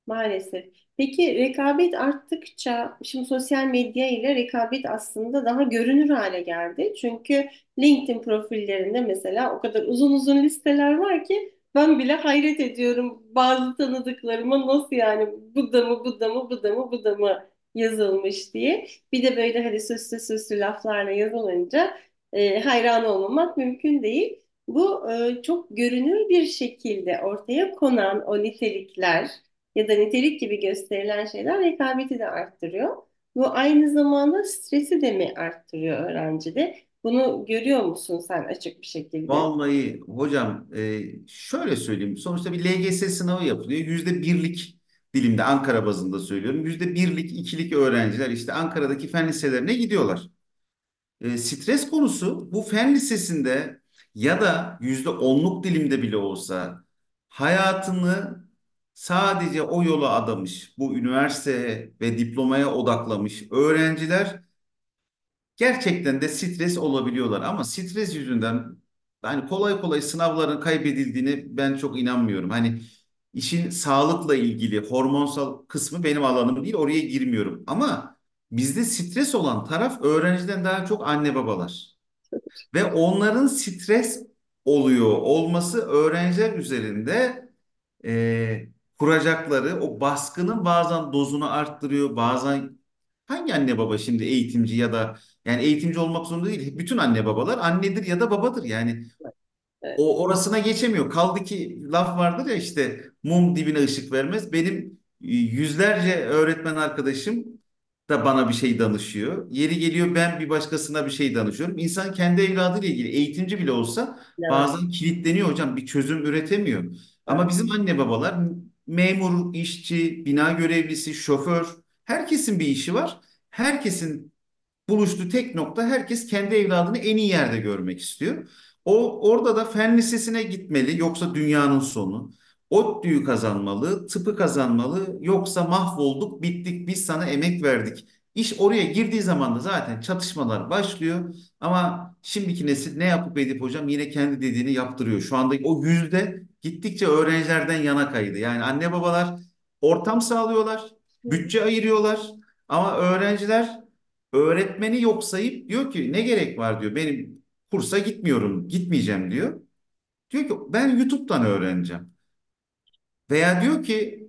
Maalesef. Peki rekabet arttıkça, şimdi sosyal medya ile rekabet aslında daha görünür hale geldi. Çünkü LinkedIn profillerinde mesela o kadar uzun uzun listeler var ki ben bile hayret ediyorum bazı tanıdıklarıma nasıl yani bu da mı bu da mı bu da mı bu da mı yazılmış diye. Bir de böyle hani süslü süslü laflarla yazılınca e, hayran olmamak mümkün değil. Bu e, çok görünür bir şekilde ortaya konan o nitelikler ya da nitelik gibi gösterilen şeyler rekabeti de arttırıyor. Bu aynı zamanda stresi de mi arttırıyor öğrencide? Bunu görüyor musun sen açık bir şekilde? Vallahi hocam e, şöyle söyleyeyim. Sonuçta bir LGS sınavı yapılıyor. Yüzde birlik dilimde Ankara bazında söylüyorum. Yüzde birlik, ikilik öğrenciler işte Ankara'daki fen liselerine gidiyorlar. E, stres konusu bu fen lisesinde ya da yüzde onluk dilimde bile olsa hayatını sadece o yola adamış, bu üniversite ve diplomaya odaklamış öğrenciler gerçekten de stres olabiliyorlar. Ama stres yüzünden hani kolay kolay sınavların kaybedildiğini ben çok inanmıyorum. Hani işin sağlıkla ilgili hormonsal kısmı benim alanım değil, oraya girmiyorum. Ama bizde stres olan taraf öğrenciden daha çok anne babalar. Ve onların stres oluyor olması öğrenciler üzerinde e, kuracakları o baskının bazen dozunu arttırıyor, bazen hangi anne baba şimdi eğitimci ya da yani eğitimci olmak zorunda değil. Bütün anne babalar annedir ya da babadır. Yani Evet, o orasına geçemiyor. Kaldı ki laf vardır ya işte mum dibine ışık vermez. Benim e, yüzlerce öğretmen arkadaşım da bana bir şey danışıyor. Yeri geliyor ben bir başkasına bir şey danışıyorum. İnsan kendi evladıyla ilgili eğitimci bile olsa evet, bazen kilitleniyor hocam. Bir çözüm üretemiyor. Ama bizim anne babalar memur, işçi, bina görevlisi, şoför herkesin bir işi var. Herkesin buluştuğu tek nokta herkes kendi evladını en iyi yerde görmek istiyor. O orada da fen lisesine gitmeli yoksa dünyanın sonu. ODTÜ'yü kazanmalı, tıpı kazanmalı yoksa mahvolduk, bittik, biz sana emek verdik. İş oraya girdiği zaman da zaten çatışmalar başlıyor. Ama şimdiki nesil ne yapıp edip hocam yine kendi dediğini yaptırıyor. Şu anda o yüzde gittikçe öğrencilerden yana kaydı. Yani anne babalar ortam sağlıyorlar, bütçe ayırıyorlar. Ama öğrenciler öğretmeni yok sayıp diyor ki ne gerek var diyor. Benim kursa gitmiyorum, gitmeyeceğim diyor. Diyor ki ben YouTube'dan öğreneceğim. Veya diyor ki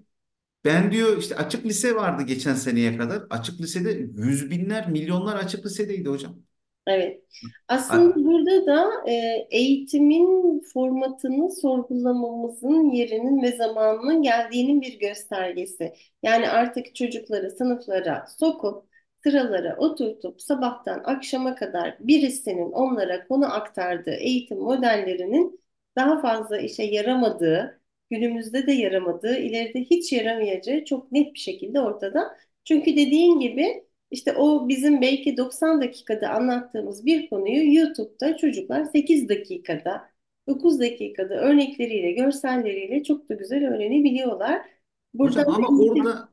ben diyor işte açık lise vardı geçen seneye kadar. Açık lisede yüz binler, milyonlar açık lisedeydi hocam. Evet. Aslında A- burada da e, eğitimin formatını sorgulamamızın yerinin ve zamanının geldiğinin bir göstergesi. Yani artık çocukları sınıflara sokup sıralara oturtup sabahtan akşama kadar birisinin onlara konu aktardığı eğitim modellerinin daha fazla işe yaramadığı, günümüzde de yaramadığı, ileride hiç yaramayacağı çok net bir şekilde ortada. Çünkü dediğin gibi işte o bizim belki 90 dakikada anlattığımız bir konuyu YouTube'da çocuklar 8 dakikada, 9 dakikada örnekleriyle, görselleriyle çok da güzel öğrenebiliyorlar. Buradan hocam ama orada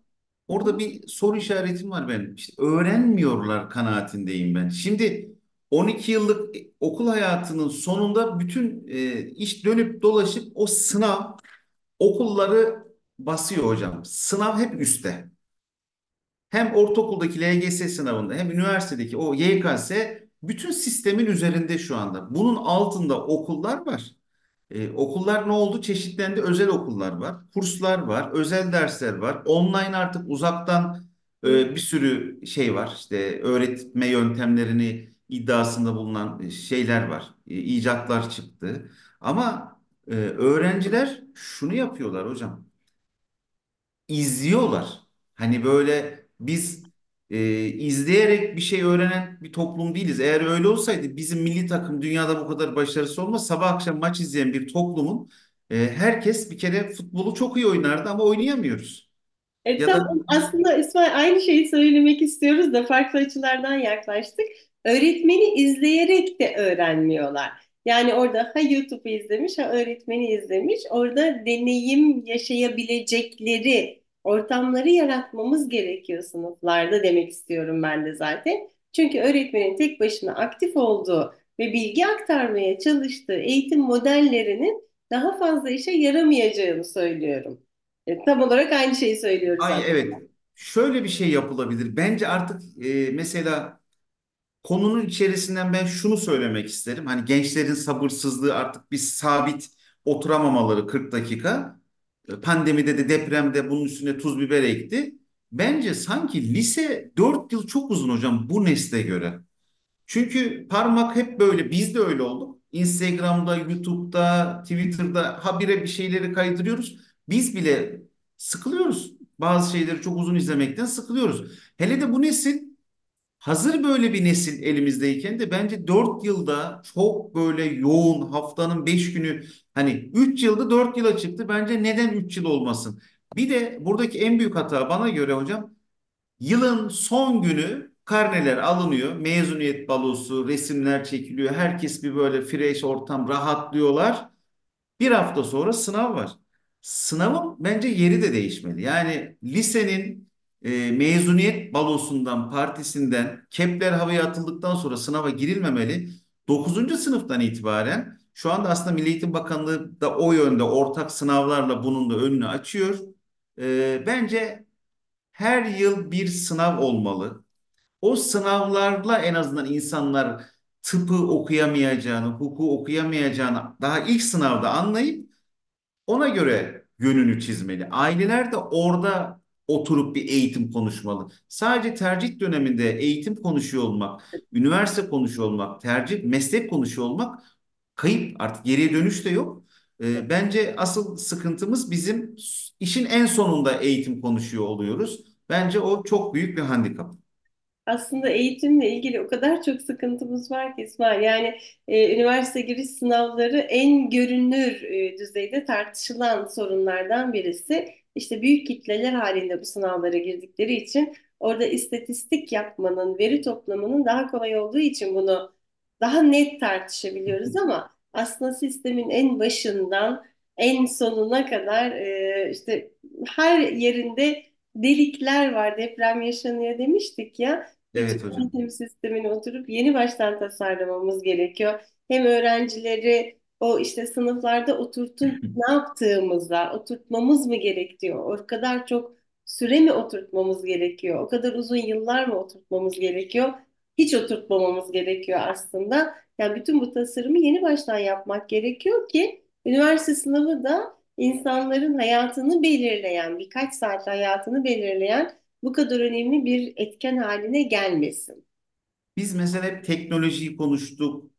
orada bir soru işaretim var benim. İşte öğrenmiyorlar kanaatindeyim ben. Şimdi 12 yıllık okul hayatının sonunda bütün e, iş dönüp dolaşıp o sınav okulları basıyor hocam. Sınav hep üstte. Hem ortaokuldaki LGS sınavında hem üniversitedeki o YKS bütün sistemin üzerinde şu anda. Bunun altında okullar var. Ee, okullar ne oldu? Çeşitlendi. Özel okullar var, kurslar var, özel dersler var. Online artık uzaktan e, bir sürü şey var. İşte öğretme yöntemlerini iddiasında bulunan şeyler var. E, icatlar çıktı. Ama e, öğrenciler şunu yapıyorlar hocam izliyorlar. Hani böyle biz e, izleyerek bir şey öğrenen bir toplum değiliz. Eğer öyle olsaydı bizim milli takım dünyada bu kadar başarısı olmaz. Sabah akşam maç izleyen bir toplumun e, herkes bir kere futbolu çok iyi oynardı ama oynayamıyoruz. E, Ya da tamam. Aslında İsmail aynı şeyi söylemek istiyoruz da farklı açılardan yaklaştık. Öğretmeni izleyerek de öğrenmiyorlar. Yani orada ha YouTube'u izlemiş ha öğretmeni izlemiş. Orada deneyim yaşayabilecekleri ortamları yaratmamız gerekiyor sınıflarda demek istiyorum ben de zaten. Çünkü öğretmenin tek başına aktif olduğu ve bilgi aktarmaya çalıştığı eğitim modellerinin daha fazla işe yaramayacağını söylüyorum. E, tam olarak aynı şeyi söylüyoruz Ay evet. Şöyle bir şey yapılabilir. Bence artık e, mesela konunun içerisinden ben şunu söylemek isterim. Hani gençlerin sabırsızlığı artık bir sabit oturamamaları 40 dakika. Pandemide de depremde bunun üstüne tuz biber ekti. Bence sanki lise 4 yıl çok uzun hocam bu nesle göre. Çünkü parmak hep böyle biz de öyle olduk. Instagram'da, YouTube'da, Twitter'da habire bir şeyleri kaydırıyoruz. Biz bile sıkılıyoruz. Bazı şeyleri çok uzun izlemekten sıkılıyoruz. Hele de bu nesil Hazır böyle bir nesil elimizdeyken de bence 4 yılda çok böyle yoğun haftanın 5 günü hani 3 yılda 4 yıla çıktı. Bence neden 3 yıl olmasın? Bir de buradaki en büyük hata bana göre hocam yılın son günü karneler alınıyor. Mezuniyet balosu, resimler çekiliyor. Herkes bir böyle fresh ortam rahatlıyorlar. Bir hafta sonra sınav var. Sınavın bence yeri de değişmeli. Yani lisenin e, mezuniyet balosundan, partisinden, kepler havaya atıldıktan sonra sınava girilmemeli. Dokuzuncu sınıftan itibaren şu anda aslında Milli Eğitim Bakanlığı da o yönde ortak sınavlarla bunun da önünü açıyor. E, bence her yıl bir sınav olmalı. O sınavlarla en azından insanlar tıpı okuyamayacağını, hukuku okuyamayacağını daha ilk sınavda anlayıp ona göre yönünü çizmeli. Aileler de orada oturup bir eğitim konuşmalı. Sadece tercih döneminde eğitim konuşuyor olmak, üniversite konuşuyor olmak, tercih, meslek konuşuyor olmak kayıp. Artık geriye dönüş de yok. Ee, bence asıl sıkıntımız bizim işin en sonunda eğitim konuşuyor oluyoruz. Bence o çok büyük bir handikap. Aslında eğitimle ilgili o kadar çok sıkıntımız var ki İsmail. Yani e, üniversite giriş sınavları en görünür e, düzeyde tartışılan sorunlardan birisi. İşte büyük kitleler halinde bu sınavlara girdikleri için orada istatistik yapmanın, veri toplamanın daha kolay olduğu için bunu daha net tartışabiliyoruz ama aslında sistemin en başından en sonuna kadar e, işte her yerinde delikler var, deprem yaşanıyor demiştik ya. Evet hocam. eğitim sistemini oturup yeni baştan tasarlamamız gerekiyor. Hem öğrencileri o işte sınıflarda oturtun ne yaptığımızda oturtmamız mı gerekiyor? O kadar çok süre mi oturtmamız gerekiyor? O kadar uzun yıllar mı oturtmamız gerekiyor? Hiç oturtmamamız gerekiyor aslında. Yani bütün bu tasarımı yeni baştan yapmak gerekiyor ki üniversite sınavı da insanların hayatını belirleyen, birkaç saat hayatını belirleyen bu kadar önemli bir etken haline gelmesin. Biz mesela hep teknolojiyi konuştuk.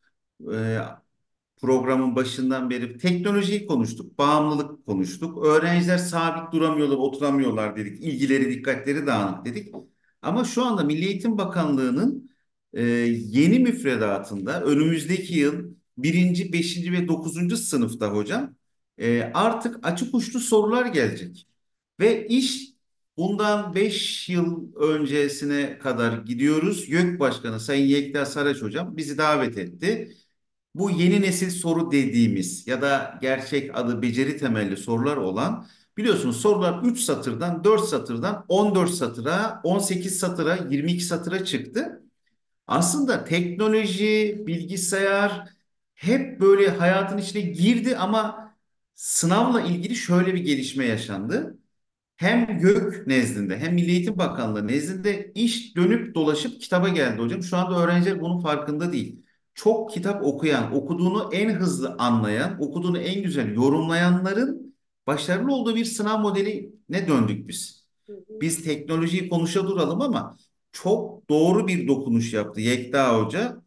Programın başından beri teknolojiyi konuştuk, bağımlılık konuştuk. Öğrenciler sabit duramıyorlar, oturamıyorlar dedik. İlgileri, dikkatleri dağınık dedik. Ama şu anda Milli Eğitim Bakanlığı'nın e, yeni müfredatında önümüzdeki yıl birinci, beşinci ve dokuzuncu sınıfta hocam e, artık açık uçlu sorular gelecek. Ve iş bundan 5 yıl öncesine kadar gidiyoruz. YÖK Başkanı Sayın Yekta Saraç hocam bizi davet etti. Bu yeni nesil soru dediğimiz ya da gerçek adı beceri temelli sorular olan biliyorsunuz sorular 3 satırdan 4 satırdan 14 satıra 18 satıra 22 satıra çıktı. Aslında teknoloji, bilgisayar hep böyle hayatın içine girdi ama sınavla ilgili şöyle bir gelişme yaşandı hem YÖK nezdinde hem Milli Eğitim Bakanlığı nezdinde iş dönüp dolaşıp kitaba geldi hocam. Şu anda öğrenciler bunun farkında değil. Çok kitap okuyan, okuduğunu en hızlı anlayan, okuduğunu en güzel yorumlayanların başarılı olduğu bir sınav modeline döndük biz. Biz teknolojiyi konuşa duralım ama çok doğru bir dokunuş yaptı Yekta Hoca.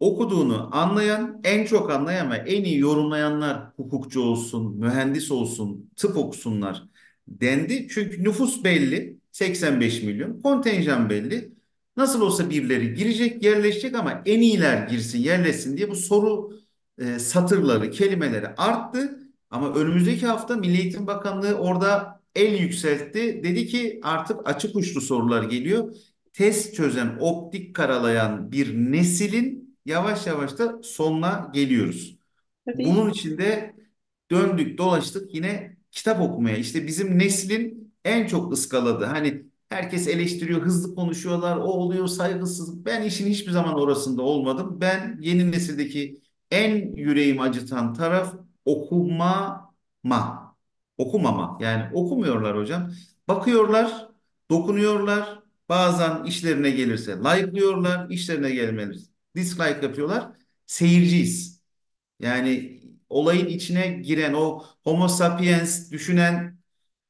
Okuduğunu anlayan, en çok anlayan ve en iyi yorumlayanlar hukukçu olsun, mühendis olsun, tıp okusunlar dendi. Çünkü nüfus belli. 85 milyon. Kontenjan belli. Nasıl olsa birileri girecek, yerleşecek ama en iyiler girsin, yerleşsin diye bu soru e, satırları, kelimeleri arttı. Ama önümüzdeki hafta Milli Eğitim Bakanlığı orada el yükseltti. Dedi ki artık açık uçlu sorular geliyor. Test çözen, optik karalayan bir neslin yavaş yavaş da sonuna geliyoruz. Tabii Bunun için de döndük dolaştık yine kitap okumaya. İşte bizim neslin en çok ıskaladığı hani Herkes eleştiriyor, hızlı konuşuyorlar, o oluyor saygısız. Ben işin hiçbir zaman orasında olmadım. Ben yeni nesildeki en yüreğimi acıtan taraf okumama. Okumama. Yani okumuyorlar hocam. Bakıyorlar, dokunuyorlar. Bazen işlerine gelirse like'lıyorlar, işlerine gelmez dislike yapıyorlar. Seyirciyiz. Yani olayın içine giren o Homo sapiens düşünen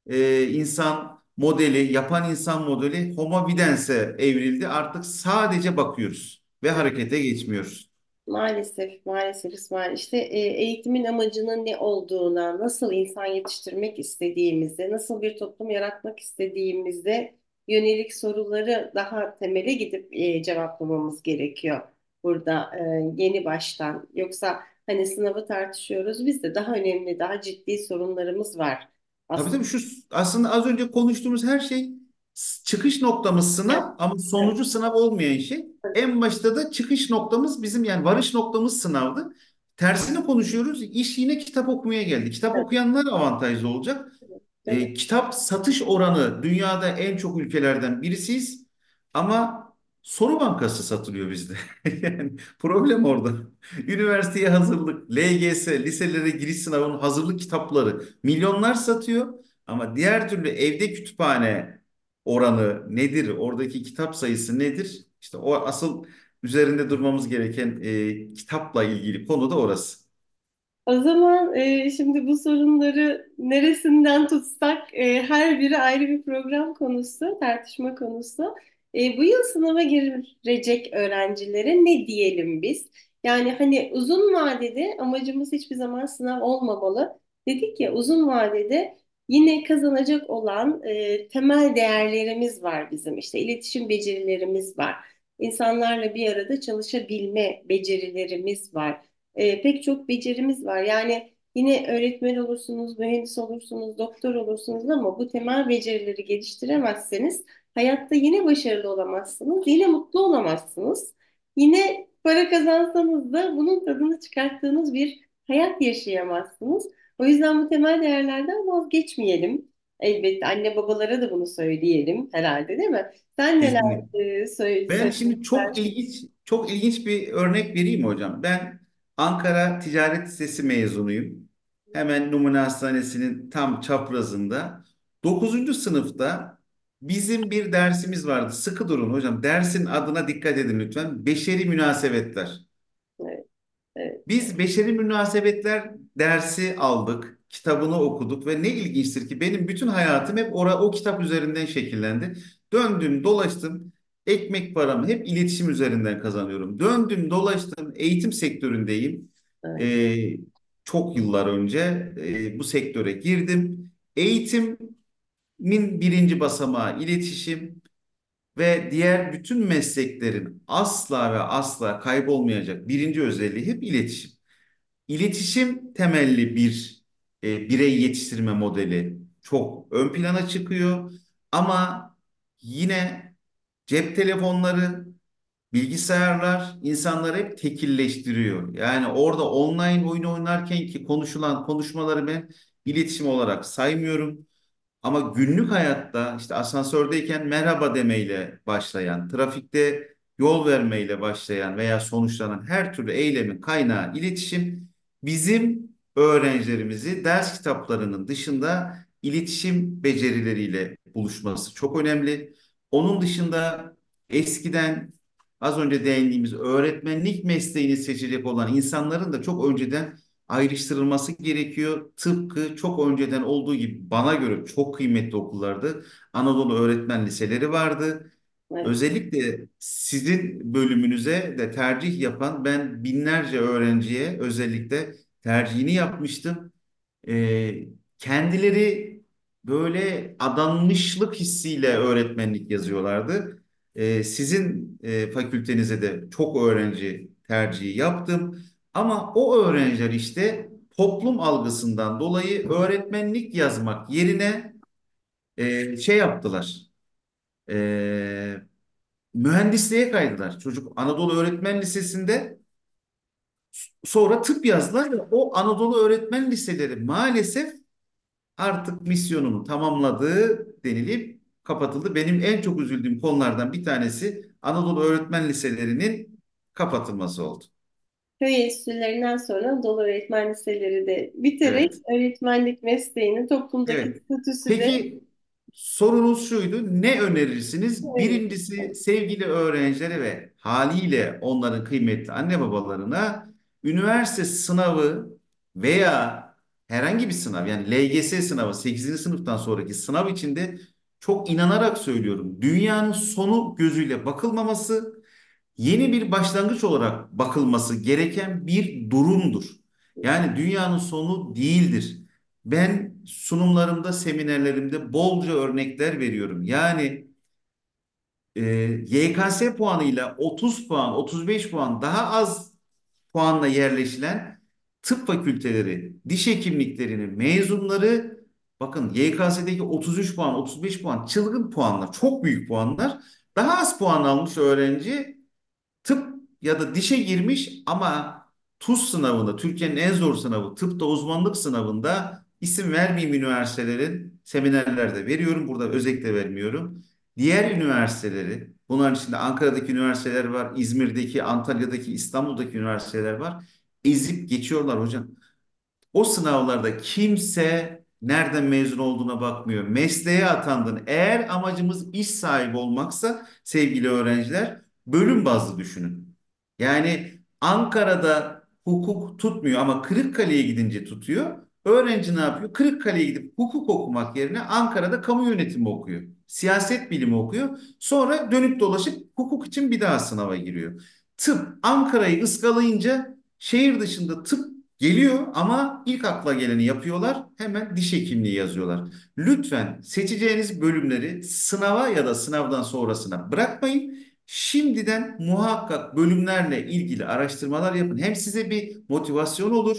e, insan modeli, yapan insan modeli Homo videns'e evrildi. Artık sadece bakıyoruz ve harekete geçmiyoruz. Maalesef, maalesef İsmail. İşte e, eğitimin amacının ne olduğuna, nasıl insan yetiştirmek istediğimize, nasıl bir toplum yaratmak istediğimize yönelik soruları daha temele gidip e, cevaplamamız gerekiyor burada e, yeni baştan. Yoksa hani sınavı tartışıyoruz, bizde daha önemli, daha ciddi sorunlarımız var aslında. tabii şu aslında az önce konuştuğumuz her şey çıkış noktamız Evet, sınav ama evet, sonucu sınav olmayan şey. En başta da çıkış noktamız bizim yani varış noktamız sınavdı. Tersini konuşuyoruz. İş yine kitap okumaya geldi. Kitap evet, okuyanlar avantajlı olacak. evet? E, kitap satış oranı dünyada en çok ülkelerden birisiyiz. Ama soru bankası satılıyor bizde. Yani problem orada. Üniversiteye hazırlık, LGS, liselere giriş sınavının hazırlık kitapları milyonlar satıyor. Ama diğer türlü evde kütüphane oranı nedir? Oradaki kitap sayısı nedir? İşte o asıl üzerinde durmamız gereken e, kitapla ilgili konu da orası. O zaman e, şimdi bu sorunları neresinden tutsak e, her biri ayrı bir program konusu, tartışma konusu. E, bu yıl sınava girecek öğrencilere ne diyelim biz? Yani hani uzun vadede amacımız hiçbir zaman sınav olmamalı. Dedik ya uzun vadede yine kazanacak olan e, temel değerlerimiz var bizim. İşte iletişim becerilerimiz var. İnsanlarla bir arada çalışabilme becerilerimiz var e, pek çok becerimiz var. Yani yine öğretmen olursunuz, mühendis olursunuz, doktor olursunuz ama bu temel becerileri geliştiremezseniz hayatta yine başarılı olamazsınız, yine mutlu olamazsınız. Yine para kazansanız da bunun tadını çıkarttığınız bir hayat yaşayamazsınız. O yüzden bu temel değerlerden vazgeçmeyelim. Elbette anne babalara da bunu söyleyelim herhalde değil mi? Sen neler e, söyle, Ben şimdi çok ilginç çok ilginç bir örnek vereyim hocam. Ben Ankara Ticaret Lisesi mezunuyum. Hemen Numune Hastanesi'nin tam çaprazında. Dokuzuncu sınıfta bizim bir dersimiz vardı. Sıkı durun hocam. Dersin adına dikkat edin lütfen. Beşeri münasebetler. Evet, evet, Biz beşeri münasebetler dersi aldık, kitabını okuduk ve ne ilginçtir ki benim bütün hayatım hep ora, o kitap üzerinden şekillendi. Döndüm, dolaştım, ekmek paramı hep iletişim üzerinden kazanıyorum. Döndüm, dolaştım, eğitim sektöründeyim. evet, Ee, çok yıllar önce e, bu sektöre girdim. Eğitimin birinci basamağı iletişim ve diğer bütün mesleklerin asla ve asla kaybolmayacak birinci özelliği hep iletişim. İletişim temelli bir e, birey yetiştirme modeli çok ön plana çıkıyor. Ama yine cep telefonları, bilgisayarlar insanları hep tekilleştiriyor. Yani orada online oyun oynarken ki konuşulan konuşmaları ben iletişim olarak saymıyorum. Ama günlük hayatta işte asansördeyken merhaba demeyle başlayan, trafikte yol vermeyle başlayan veya sonuçlanan her türlü eylemin kaynağı iletişim bizim öğrencilerimizi ders kitaplarının dışında iletişim becerileriyle buluşması çok önemli. Onun dışında eskiden az önce değindiğimiz öğretmenlik mesleğini seçecek olan insanların da çok önceden ayrıştırılması gerekiyor. Tıpkı çok önceden olduğu gibi bana göre çok kıymetli okullardı. Anadolu öğretmen liseleri vardı. evet. Özellikle sizin bölümünüze de tercih yapan ben binlerce öğrenciye özellikle tercihini yapmıştım. Ee, kendileri böyle adanmışlık hissiyle öğretmenlik yazıyorlardı. Ee, sizin e, fakültenize de çok öğrenci tercihi yaptım. Ama o öğrenciler işte toplum algısından dolayı öğretmenlik yazmak yerine e, şey yaptılar. E, mühendisliğe kaydılar. Çocuk Anadolu Öğretmen Lisesi'nde sonra tıp yazdılar ve o Anadolu Öğretmen Liseleri maalesef artık misyonunu tamamladığı denilip kapatıldı. Benim en çok üzüldüğüm konulardan bir tanesi Anadolu öğretmen liselerinin kapatılması oldu. Köy enstitülerinden sonra Anadolu Öğretmen Liseleri de biterek Evet. öğretmenlik mesleğinin toplumdaki Evet. statüsü de Peki sorunuz şuydu. Ne önerirsiniz? evet, Birincisi sevgili öğrencilere ve haliyle onların kıymetli anne babalarına üniversite sınavı veya herhangi bir sınav yani LGS sınavı sekizinci sınıftan sonraki sınav içinde çok inanarak söylüyorum. Dünyanın sonu gözüyle bakılmaması yeni bir başlangıç olarak bakılması gereken bir durumdur. Yani dünyanın sonu değildir. Ben sunumlarımda, seminerlerimde bolca örnekler veriyorum. Yani e, YKS puanıyla 30 puan, 35 puan daha az puanla yerleşilen tıp fakülteleri, diş hekimliklerinin mezunları bakın YKS'deki 33 puan, 35 puan çılgın puanlar, çok büyük puanlar. Daha az puan almış öğrenci tıp ya da dişe girmiş ama TUS sınavında, Türkiye'nin en zor sınavı, tıpta uzmanlık sınavında isim vermeyeyim üniversitelerin seminerlerde veriyorum. Burada özellikle vermiyorum. Diğer üniversiteleri, bunların içinde Ankara'daki üniversiteler var, İzmir'deki, Antalya'daki, İstanbul'daki üniversiteler var. Ezip geçiyorlar hocam. O sınavlarda kimse nereden mezun olduğuna bakmıyor. Mesleğe atandın. Eğer amacımız iş sahibi olmaksa sevgili öğrenciler bölüm bazlı düşünün. Yani Ankara'da hukuk tutmuyor ama Kırıkkale'ye gidince tutuyor. Öğrenci ne yapıyor? Kırıkkale'ye gidip hukuk okumak yerine Ankara'da kamu yönetimi okuyor. Siyaset bilimi okuyor. Sonra dönüp dolaşıp hukuk için bir daha sınava giriyor. Tıp Ankara'yı ıskalayınca şehir dışında tıp Geliyor ama ilk akla geleni yapıyorlar. Hemen diş hekimliği yazıyorlar. Lütfen seçeceğiniz bölümleri sınava ya da sınavdan sonrasına bırakmayın. Şimdiden muhakkak bölümlerle ilgili araştırmalar yapın. Hem size bir motivasyon olur.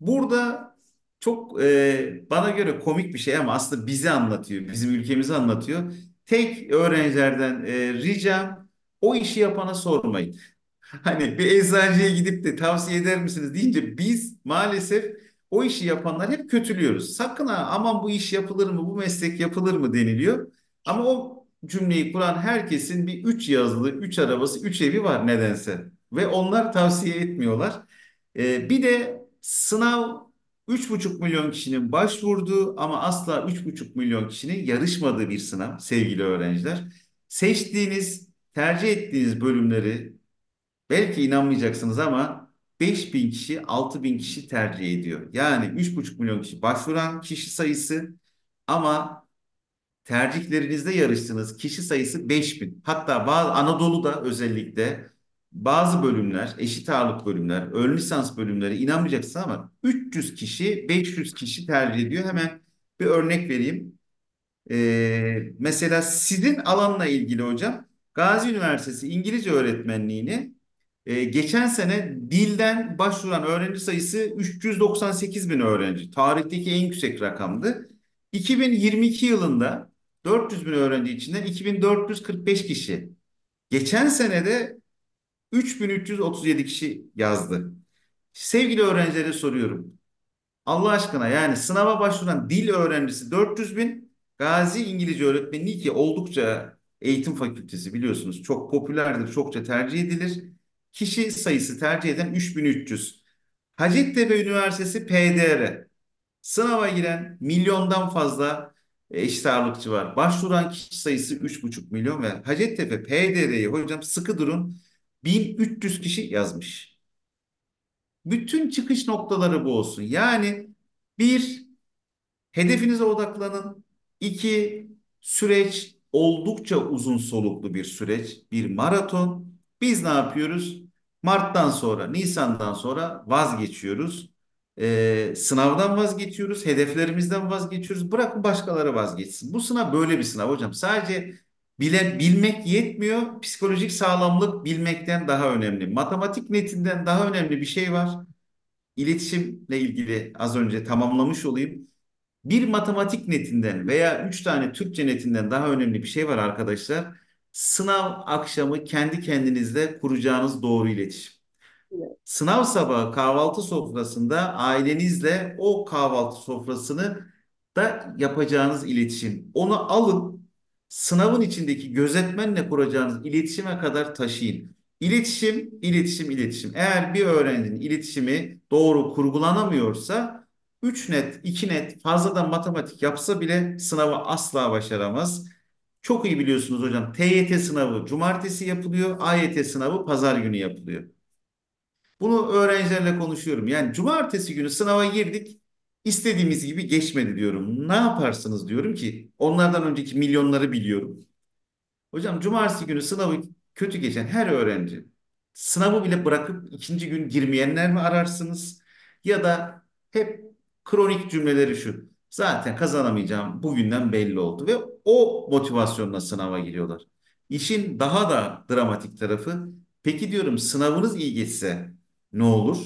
Burada çok e, bana göre komik bir şey ama aslında bizi anlatıyor. Bizim ülkemizi anlatıyor. Tek öğrencilerden e, ricam o işi yapana sormayın. Hani bir eczacıya gidip de tavsiye eder misiniz deyince biz maalesef o işi yapanlar hep kötülüyoruz. Sakın ha aman bu iş yapılır mı, bu meslek yapılır mı deniliyor. Ama o cümleyi kuran herkesin bir üç yazılı, üç arabası, üç evi var nedense. Ve onlar tavsiye etmiyorlar. Ee, bir de sınav üç buçuk milyon kişinin başvurduğu ama asla üç buçuk milyon kişinin yarışmadığı bir sınav sevgili öğrenciler. Seçtiğiniz, tercih ettiğiniz bölümleri Belki inanmayacaksınız ama 5000 kişi 6000 kişi tercih ediyor. Yani 3,5 milyon kişi başvuran kişi sayısı ama tercihlerinizde yarıştığınız kişi sayısı 5000. Hatta bazı Anadolu'da özellikle bazı bölümler, eşit ağırlık bölümler, ön lisans bölümleri inanmayacaksınız ama 300 kişi, 500 kişi tercih ediyor. Hemen bir örnek vereyim. Ee, mesela sizin alanla ilgili hocam Gazi Üniversitesi İngilizce öğretmenliğini ee, geçen sene dilden başvuran öğrenci sayısı 398 bin öğrenci. Tarihteki en yüksek rakamdı. 2022 yılında 400 bin öğrenci içinden 2445 kişi. Geçen sene de 3337 kişi yazdı. Sevgili öğrencilere soruyorum. Allah aşkına yani sınava başvuran dil öğrencisi 400 bin, Gazi İngilizce öğretmenliği ki oldukça eğitim fakültesi biliyorsunuz çok popülerdir, çokça tercih edilir. Kişi sayısı tercih eden 3300. Hacettepe Üniversitesi PDR. Sınava giren milyondan fazla eşit ağırlıkçı var. Başvuran kişi sayısı 3,5 milyon ve Hacettepe PDR'yi hocam sıkı durun 1300 kişi yazmış. Bütün çıkış noktaları bu olsun. Yani bir, hedefinize odaklanın. İki, süreç oldukça uzun soluklu bir süreç. Bir maraton. Biz ne yapıyoruz? Mart'tan sonra, Nisan'dan sonra vazgeçiyoruz. Ee, sınavdan vazgeçiyoruz, hedeflerimizden vazgeçiyoruz. Bırakın başkaları vazgeçsin. Bu sınav böyle bir sınav hocam. Sadece bile, bilmek yetmiyor. Psikolojik sağlamlık bilmekten daha önemli. Matematik netinden daha önemli bir şey var. İletişimle ilgili az önce tamamlamış olayım. Bir matematik netinden veya üç tane Türkçe netinden daha önemli bir şey var arkadaşlar. Sınav akşamı kendi kendinizle kuracağınız doğru iletişim. Sınav sabahı kahvaltı sofrasında ailenizle o kahvaltı sofrasını da yapacağınız iletişim. Onu alın, sınavın içindeki gözetmenle kuracağınız iletişime kadar taşıyın. İletişim, iletişim, iletişim. Eğer bir öğrencinin iletişimi doğru kurgulanamıyorsa 3 net, 2 net fazladan matematik yapsa bile sınavı asla başaramaz. Çok iyi biliyorsunuz hocam. TYT sınavı cumartesi yapılıyor, AYT sınavı pazar günü yapılıyor. Bunu öğrencilerle konuşuyorum. Yani cumartesi günü sınava girdik, istediğimiz gibi geçmedi diyorum. Ne yaparsınız diyorum ki onlardan önceki milyonları biliyorum. Hocam cumartesi günü sınavı kötü geçen her öğrenci sınavı bile bırakıp ikinci gün girmeyenler mi ararsınız? Ya da hep kronik cümleleri şu. Zaten kazanamayacağım bugünden belli oldu ve o motivasyonla sınava giriyorlar. İşin daha da dramatik tarafı peki diyorum sınavınız iyi geçse ne olur?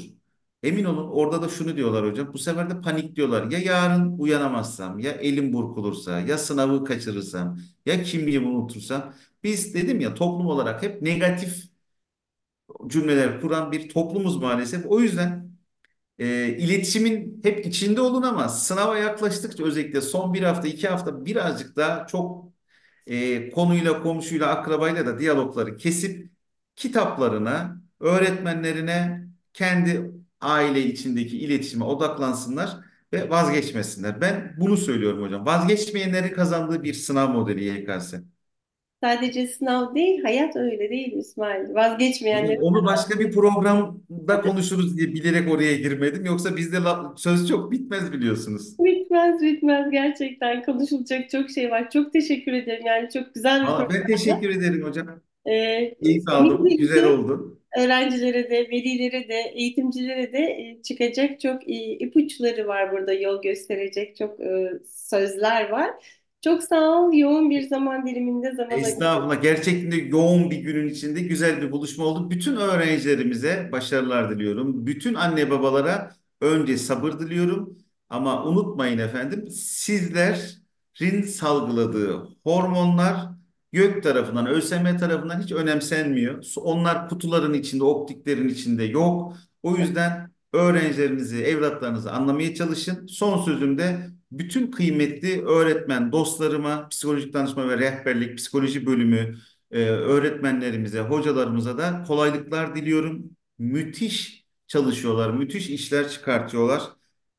Emin olun orada da şunu diyorlar hocam. Bu sefer de panik diyorlar. Ya yarın uyanamazsam, ya elim burkulursa, ya sınavı kaçırırsam, ya kimliğimi unutursam. Biz dedim ya toplum olarak hep negatif cümleler kuran bir toplumuz maalesef. O yüzden e, iletişimin hep içinde olun ama sınava yaklaştıkça özellikle son bir hafta, iki hafta birazcık daha çok e, konuyla, komşuyla, akrabayla da diyalogları kesip kitaplarına, öğretmenlerine, kendi aile içindeki iletişime odaklansınlar ve vazgeçmesinler. Ben bunu söylüyorum hocam. Vazgeçmeyenlerin kazandığı bir sınav modeli YKS. Sadece sınav değil, hayat öyle değil İsmail. Vazgeçmeyenlerin Onu başka bir programda konuşuruz diye bilerek oraya girmedim. Yoksa bizde söz çok bitmez biliyorsunuz. bitmez bitmez gerçekten konuşulacak çok şey var. Çok teşekkür ederim. Yani çok güzel bir Aa, ben teşekkür ederim hocam. Ee, aldım. eminim Güzel oldu. Öğrencilere de, velilere de, eğitimcilere de e, çıkacak çok iyi ipuçları var burada yol gösterecek çok e, sözler var. Çok sağ ol. Yoğun bir zaman diliminde zaman. Estağfurullah. Gerçekten yoğun bir günün içinde güzel bir buluşma oldu. Bütün öğrencilerimize başarılar diliyorum. Bütün anne babalara önce sabır diliyorum. Ama unutmayın efendim, sizlerin salgıladığı hormonlar gök tarafından, ÖSYM tarafından hiç önemsenmiyor. Onlar kutuların içinde, optiklerin içinde yok. O yüzden öğrencilerinizi, evlatlarınızı anlamaya çalışın. Son sözüm de bütün kıymetli öğretmen dostlarıma, psikolojik danışma ve rehberlik, psikoloji bölümü e, öğretmenlerimize, hocalarımıza da kolaylıklar diliyorum. Müthiş çalışıyorlar, müthiş işler çıkartıyorlar.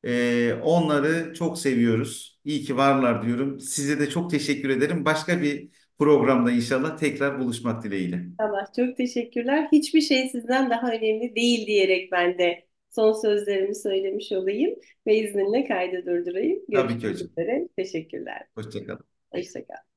E, onları çok seviyoruz. İyi ki varlar diyorum. Size de çok teşekkür ederim. Başka bir programda inşallah tekrar buluşmak dileğiyle. Allah çok teşekkürler. Hiçbir şey sizden daha önemli değil diyerek ben de son sözlerimi söylemiş olayım ve izninle kaydı durdurayım. Tabii Görüşmek ki hocam. üzere. Teşekkürler. Hoşça kalın. Hoşça kal.